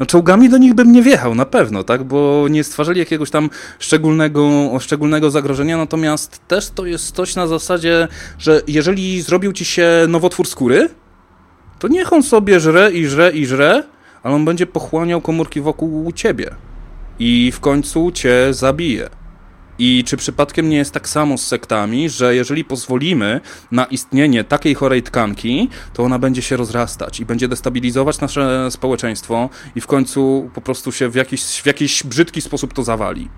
no czołgami do nich bym nie wjechał, na pewno, tak, bo nie stwarzali jakiegoś tam szczególnego, szczególnego zagrożenia, natomiast też to jest coś na zasadzie, że jeżeli zrobił ci się nowotwór skóry, to niech on sobie żre i żre i żre, ale on będzie pochłaniał komórki wokół ciebie i w końcu cię zabije. I czy przypadkiem nie jest tak samo z sektami, że jeżeli pozwolimy na istnienie takiej chorej tkanki, to ona będzie się rozrastać i będzie destabilizować nasze społeczeństwo i w końcu po prostu się w jakiś, w jakiś brzydki sposób to zawali.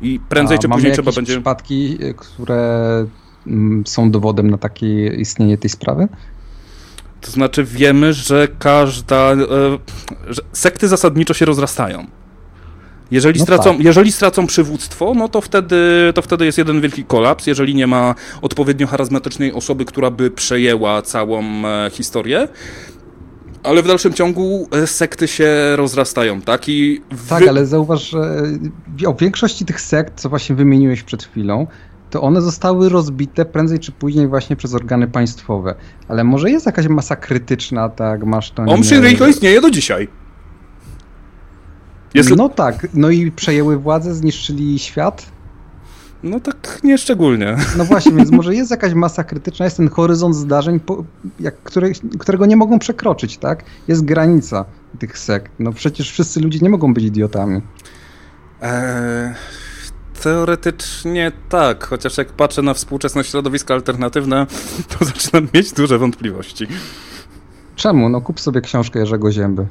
I prędzej A czy później trzeba będzie. przypadki, które mm, są dowodem na takie istnienie tej sprawy? To znaczy wiemy, że każda. E, że sekty zasadniczo się rozrastają. Jeżeli, no stracą, tak. jeżeli stracą przywództwo, no to wtedy, to wtedy jest jeden wielki kolaps, jeżeli nie ma odpowiednio charyzmatycznej osoby, która by przejęła całą e, historię. Ale w dalszym ciągu e, sekty się rozrastają, tak? I wy... Tak, ale zauważ, że o większości tych sekt, co właśnie wymieniłeś przed chwilą, to one zostały rozbite prędzej czy później właśnie przez organy państwowe. Ale może jest jakaś masa krytyczna, tak, masz to... Om Shinrikyo istnieje do dzisiaj. Jest... No tak, no i przejęły władzę, zniszczyli świat. No tak, nie szczególnie. No właśnie, więc może jest jakaś masa krytyczna, jest ten horyzont zdarzeń, po, jak, który, którego nie mogą przekroczyć, tak? Jest granica tych sekt. No przecież wszyscy ludzie nie mogą być idiotami. Eee, teoretycznie tak, chociaż jak patrzę na współczesne środowiska alternatywne, to zaczynam mieć duże wątpliwości. Czemu? No kup sobie książkę Jerzego Zięby.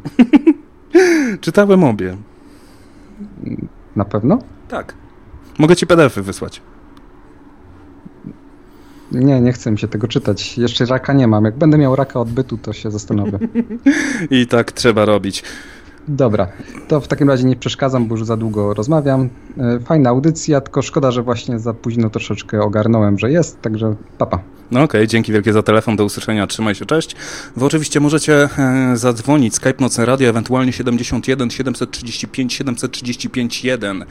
Czytałem obie. Na pewno? Tak. Mogę ci PDF-y wysłać. Nie, nie chcę mi się tego czytać. Jeszcze raka nie mam. Jak będę miał raka odbytu, to się zastanowię. I tak trzeba robić. Dobra, to w takim razie nie przeszkadzam, bo już za długo rozmawiam. E, fajna audycja, tylko szkoda, że właśnie za późno troszeczkę ogarnąłem, że jest, także papa. No okej, okay, dzięki wielkie za telefon, do usłyszenia, trzymaj się, cześć. Wy oczywiście możecie e, zadzwonić Skype Nocne Radio, ewentualnie 71 735 735 1.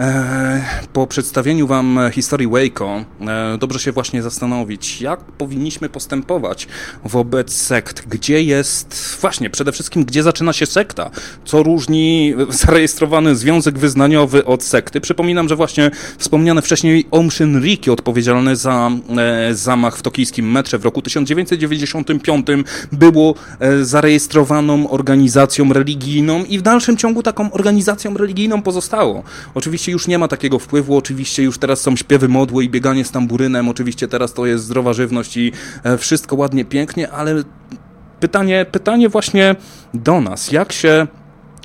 E, po przedstawieniu Wam historii Waco, e, dobrze się właśnie zastanowić, jak powinniśmy postępować wobec sekt. Gdzie jest, właśnie, przede wszystkim, gdzie zaczyna się sekta? Co różni zarejestrowany związek wyznaniowy od sekty? Przypominam, że właśnie wspomniane wcześniej Om Shinriki, odpowiedzialny za e, zamach w tokijskim metrze w roku 1995, było zarejestrowaną organizacją religijną i w dalszym ciągu taką organizacją religijną pozostało. Oczywiście już nie ma takiego wpływu, oczywiście już teraz są śpiewy modły i bieganie z tamburynem, oczywiście teraz to jest zdrowa żywność i e, wszystko ładnie, pięknie, ale pytanie, pytanie właśnie do nas, jak się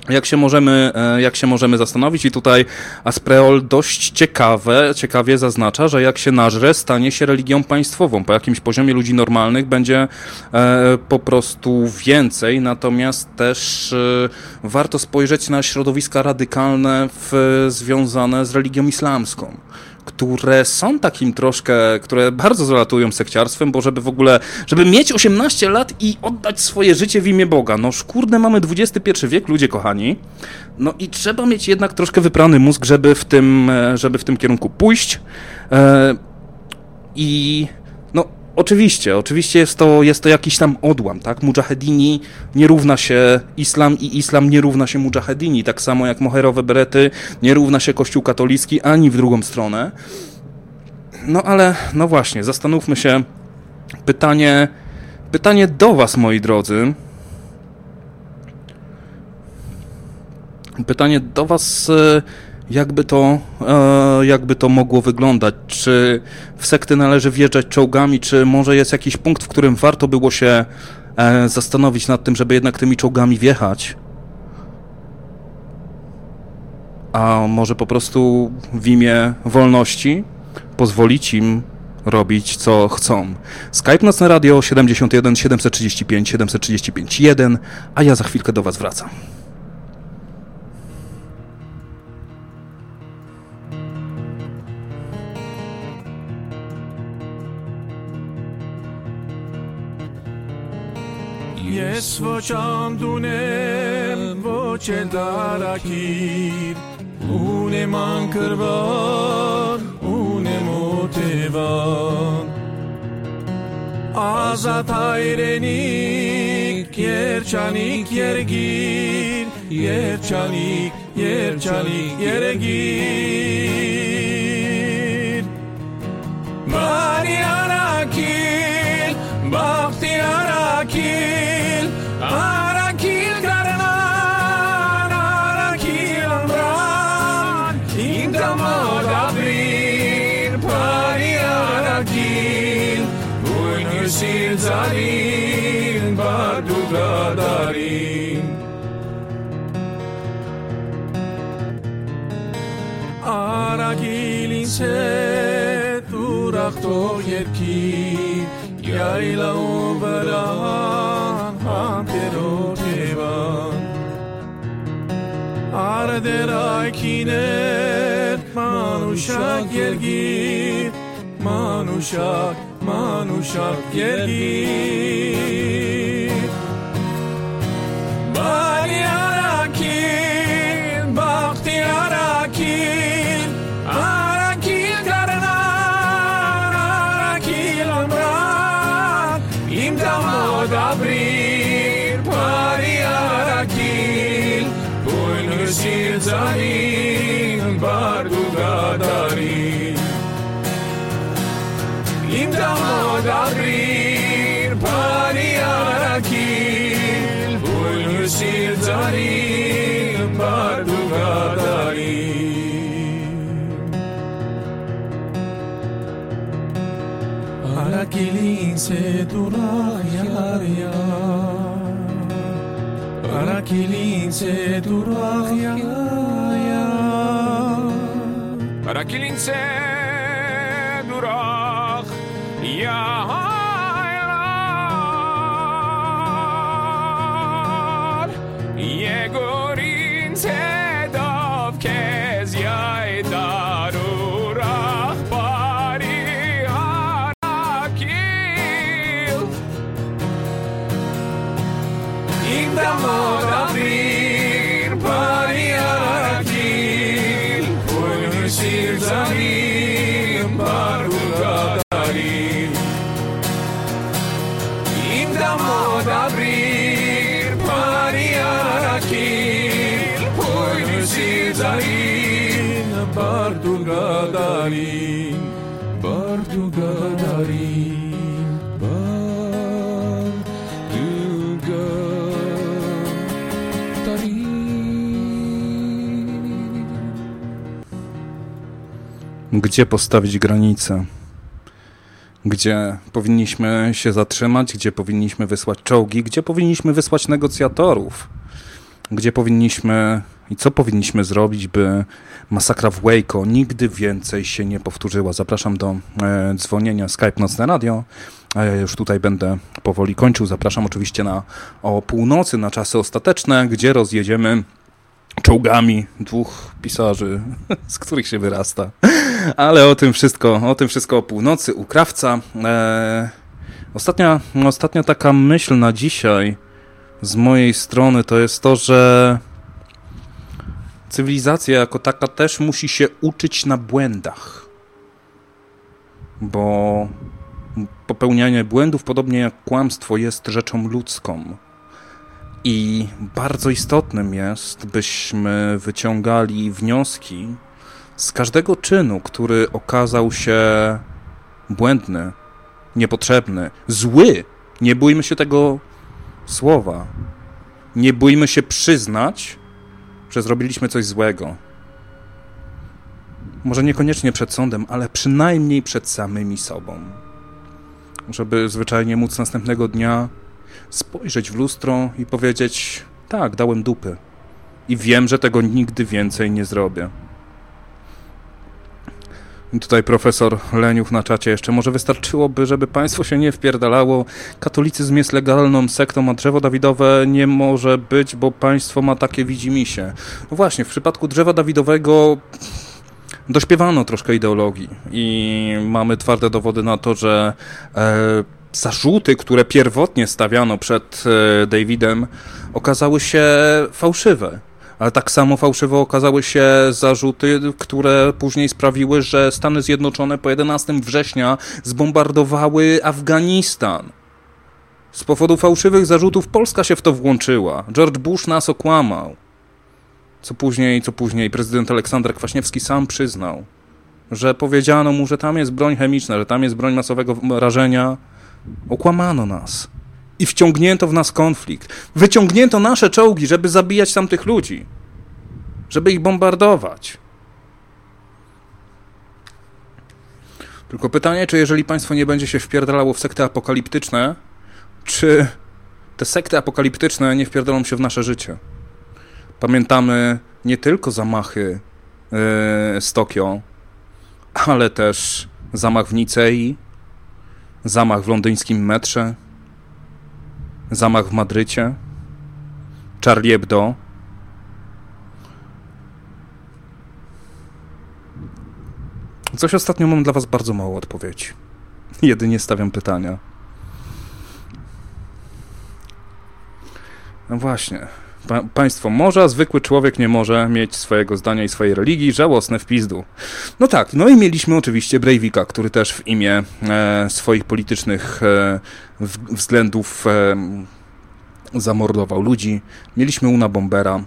jak się, możemy, e, jak się możemy zastanowić? I tutaj Aspreol dość ciekawe, ciekawie zaznacza, że jak się nażre, stanie się religią państwową. Po jakimś poziomie ludzi normalnych będzie e, po prostu więcej, natomiast też e, warto spojrzeć na środowiska radykalne w, związane z religią islamską które są takim troszkę, które bardzo zalatują sekciarstwem, bo żeby w ogóle, żeby mieć 18 lat i oddać swoje życie w imię Boga, no kurde, mamy XXI wiek, ludzie kochani, no i trzeba mieć jednak troszkę wyprany mózg, żeby w tym, e, żeby w tym kierunku pójść. E, I Oczywiście, oczywiście jest to, jest to jakiś tam odłam, tak? Mujahedini nie równa się islam i islam nie równa się mujahedini, tak samo jak moherowe berety nie równa się kościół katolicki ani w drugą stronę. No ale, no właśnie, zastanówmy się. Pytanie, pytanie do was, moi drodzy. Pytanie do was e, jakby to, e, jakby to mogło wyglądać. Czy w sekty należy wjeżdżać czołgami, czy może jest jakiś punkt, w którym warto było się e, zastanowić nad tym, żeby jednak tymi czołgami wjechać? A może po prostu w imię wolności pozwolić im robić co chcą. Skype Nocne Radio 71 735 735 1, a ja za chwilkę do Was wracam. Ես ոչ անդունեմ, ոչ էլ դարակիր, ունեմ անկրվան, ունեմ օտևան, ազատ հայրենիք, երջանիք երգիր, երջանիք, երջանիք երգիր, բարի առակիր, բախտի արաքիլ, արաքիլ գրանան, արաքիլ ամբրան, ինտա մոտ ապրին, պարի արաքիլ, բույն հյուսիր ծարին, բարդու գադարին. Արագիլ ինձ հետ ուրախ թող երկիր, yayla oberan hantero tevan arder akinet manuşak gergit manuşak manuşak gergit Bari ara Dani Bardu Gadari Inda Madari Pani Araki Ulusir Dani Bardu Gadari Araki Lin Setura Yariyah Arakilinse durahya ya Arakilinse durah. Ya amor. Gdzie postawić granice? Gdzie powinniśmy się zatrzymać? Gdzie powinniśmy wysłać czołgi? Gdzie powinniśmy wysłać negocjatorów? Gdzie powinniśmy i co powinniśmy zrobić, by masakra w Waco nigdy więcej się nie powtórzyła? Zapraszam do e, dzwonienia Skype Nocne Radio. A ja już tutaj będę powoli kończył. Zapraszam oczywiście na o północy, na czasy ostateczne, gdzie rozjedziemy czołgami dwóch pisarzy, z których się wyrasta. Ale o tym wszystko, o tym wszystko o północy, u krawca. E, ostatnia, ostatnia taka myśl na dzisiaj z mojej strony to jest to, że cywilizacja jako taka też musi się uczyć na błędach. Bo popełnianie błędów, podobnie jak kłamstwo, jest rzeczą ludzką. I bardzo istotnym jest, byśmy wyciągali wnioski z każdego czynu, który okazał się błędny, niepotrzebny, zły. Nie bójmy się tego słowa. Nie bójmy się przyznać, że zrobiliśmy coś złego. Może niekoniecznie przed sądem, ale przynajmniej przed samymi sobą. Żeby zwyczajnie móc następnego dnia spojrzeć w lustro i powiedzieć: Tak, dałem dupy. I wiem, że tego nigdy więcej nie zrobię. I Tutaj profesor Leniuch na czacie jeszcze. Może wystarczyłoby, żeby państwo się nie wpierdalało. Katolicyzm jest legalną sektą, a drzewo Dawidowe nie może być, bo państwo ma takie widzimisię. No właśnie, w przypadku drzewa Dawidowego dośpiewano troszkę ideologii i mamy twarde dowody na to, że e, zarzuty, które pierwotnie stawiano przed e, Davidem, okazały się fałszywe. Ale tak samo fałszywe okazały się zarzuty, które później sprawiły, że Stany Zjednoczone po 11 września zbombardowały Afganistan. Z powodu fałszywych zarzutów Polska się w to włączyła. George Bush nas okłamał. Co później, co później prezydent Aleksander Kwaśniewski sam przyznał, że powiedziano mu, że tam jest broń chemiczna, że tam jest broń masowego rażenia. Okłamano nas. I wciągnięto w nas konflikt. Wyciągnięto nasze czołgi, żeby zabijać tamtych ludzi. Żeby ich bombardować. Tylko pytanie, czy jeżeli państwo nie będzie się wpierdalało w sekty apokaliptyczne, czy te sekty apokaliptyczne nie wpierdolą się w nasze życie? Pamiętamy nie tylko zamachy yy, z Tokio, ale też zamach w Nicei, zamach w londyńskim metrze, zamach w Madrycie, Charlie Hebdo. Coś ostatnio mam dla Was bardzo mało odpowiedzi. Jedynie stawiam pytania. No właśnie. Pa państwo może, a zwykły człowiek nie może mieć swojego zdania i swojej religii. Żałosne w pizdu. No tak, no i mieliśmy oczywiście Breivika, który też w imię e, swoich politycznych e, względów e, zamordował ludzi. Mieliśmy Una Bombera.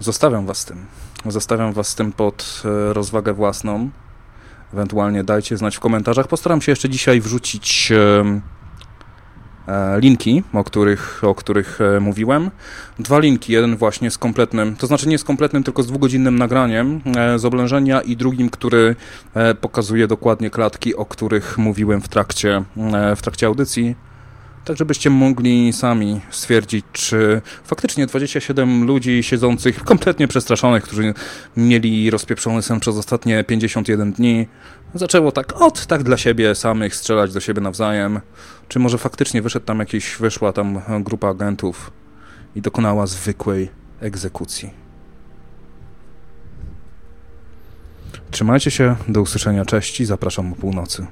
Zostawiam was z tym. Zostawiam was z tym pod e, rozwagę własną. Ewentualnie dajcie znać w komentarzach. Postaram się jeszcze dzisiaj wrzucić e, linki, o których, o których e, mówiłem. Dwa linki, jeden właśnie z kompletnym, to znaczy nie z kompletnym, tylko z dwugodzinnym nagraniem z oblężenia i drugim, który pokazuje dokładnie klatki, o których mówiłem w trakcie, w trakcie audycji tak żebyście mogli sami stwierdzić, czy faktycznie 27 ludzi siedzących kompletnie przestraszonych, którzy mieli rozpieprzony sen przez ostatnie 51 dni, zaczęło tak od, tak dla siebie samych strzelać do siebie nawzajem, czy może faktycznie wyszedł tam jakiś, wyszła tam grupa agentów i dokonała zwykłej egzekucji. Trzymajcie się, do usłyszenia, cześć i zapraszam o północy.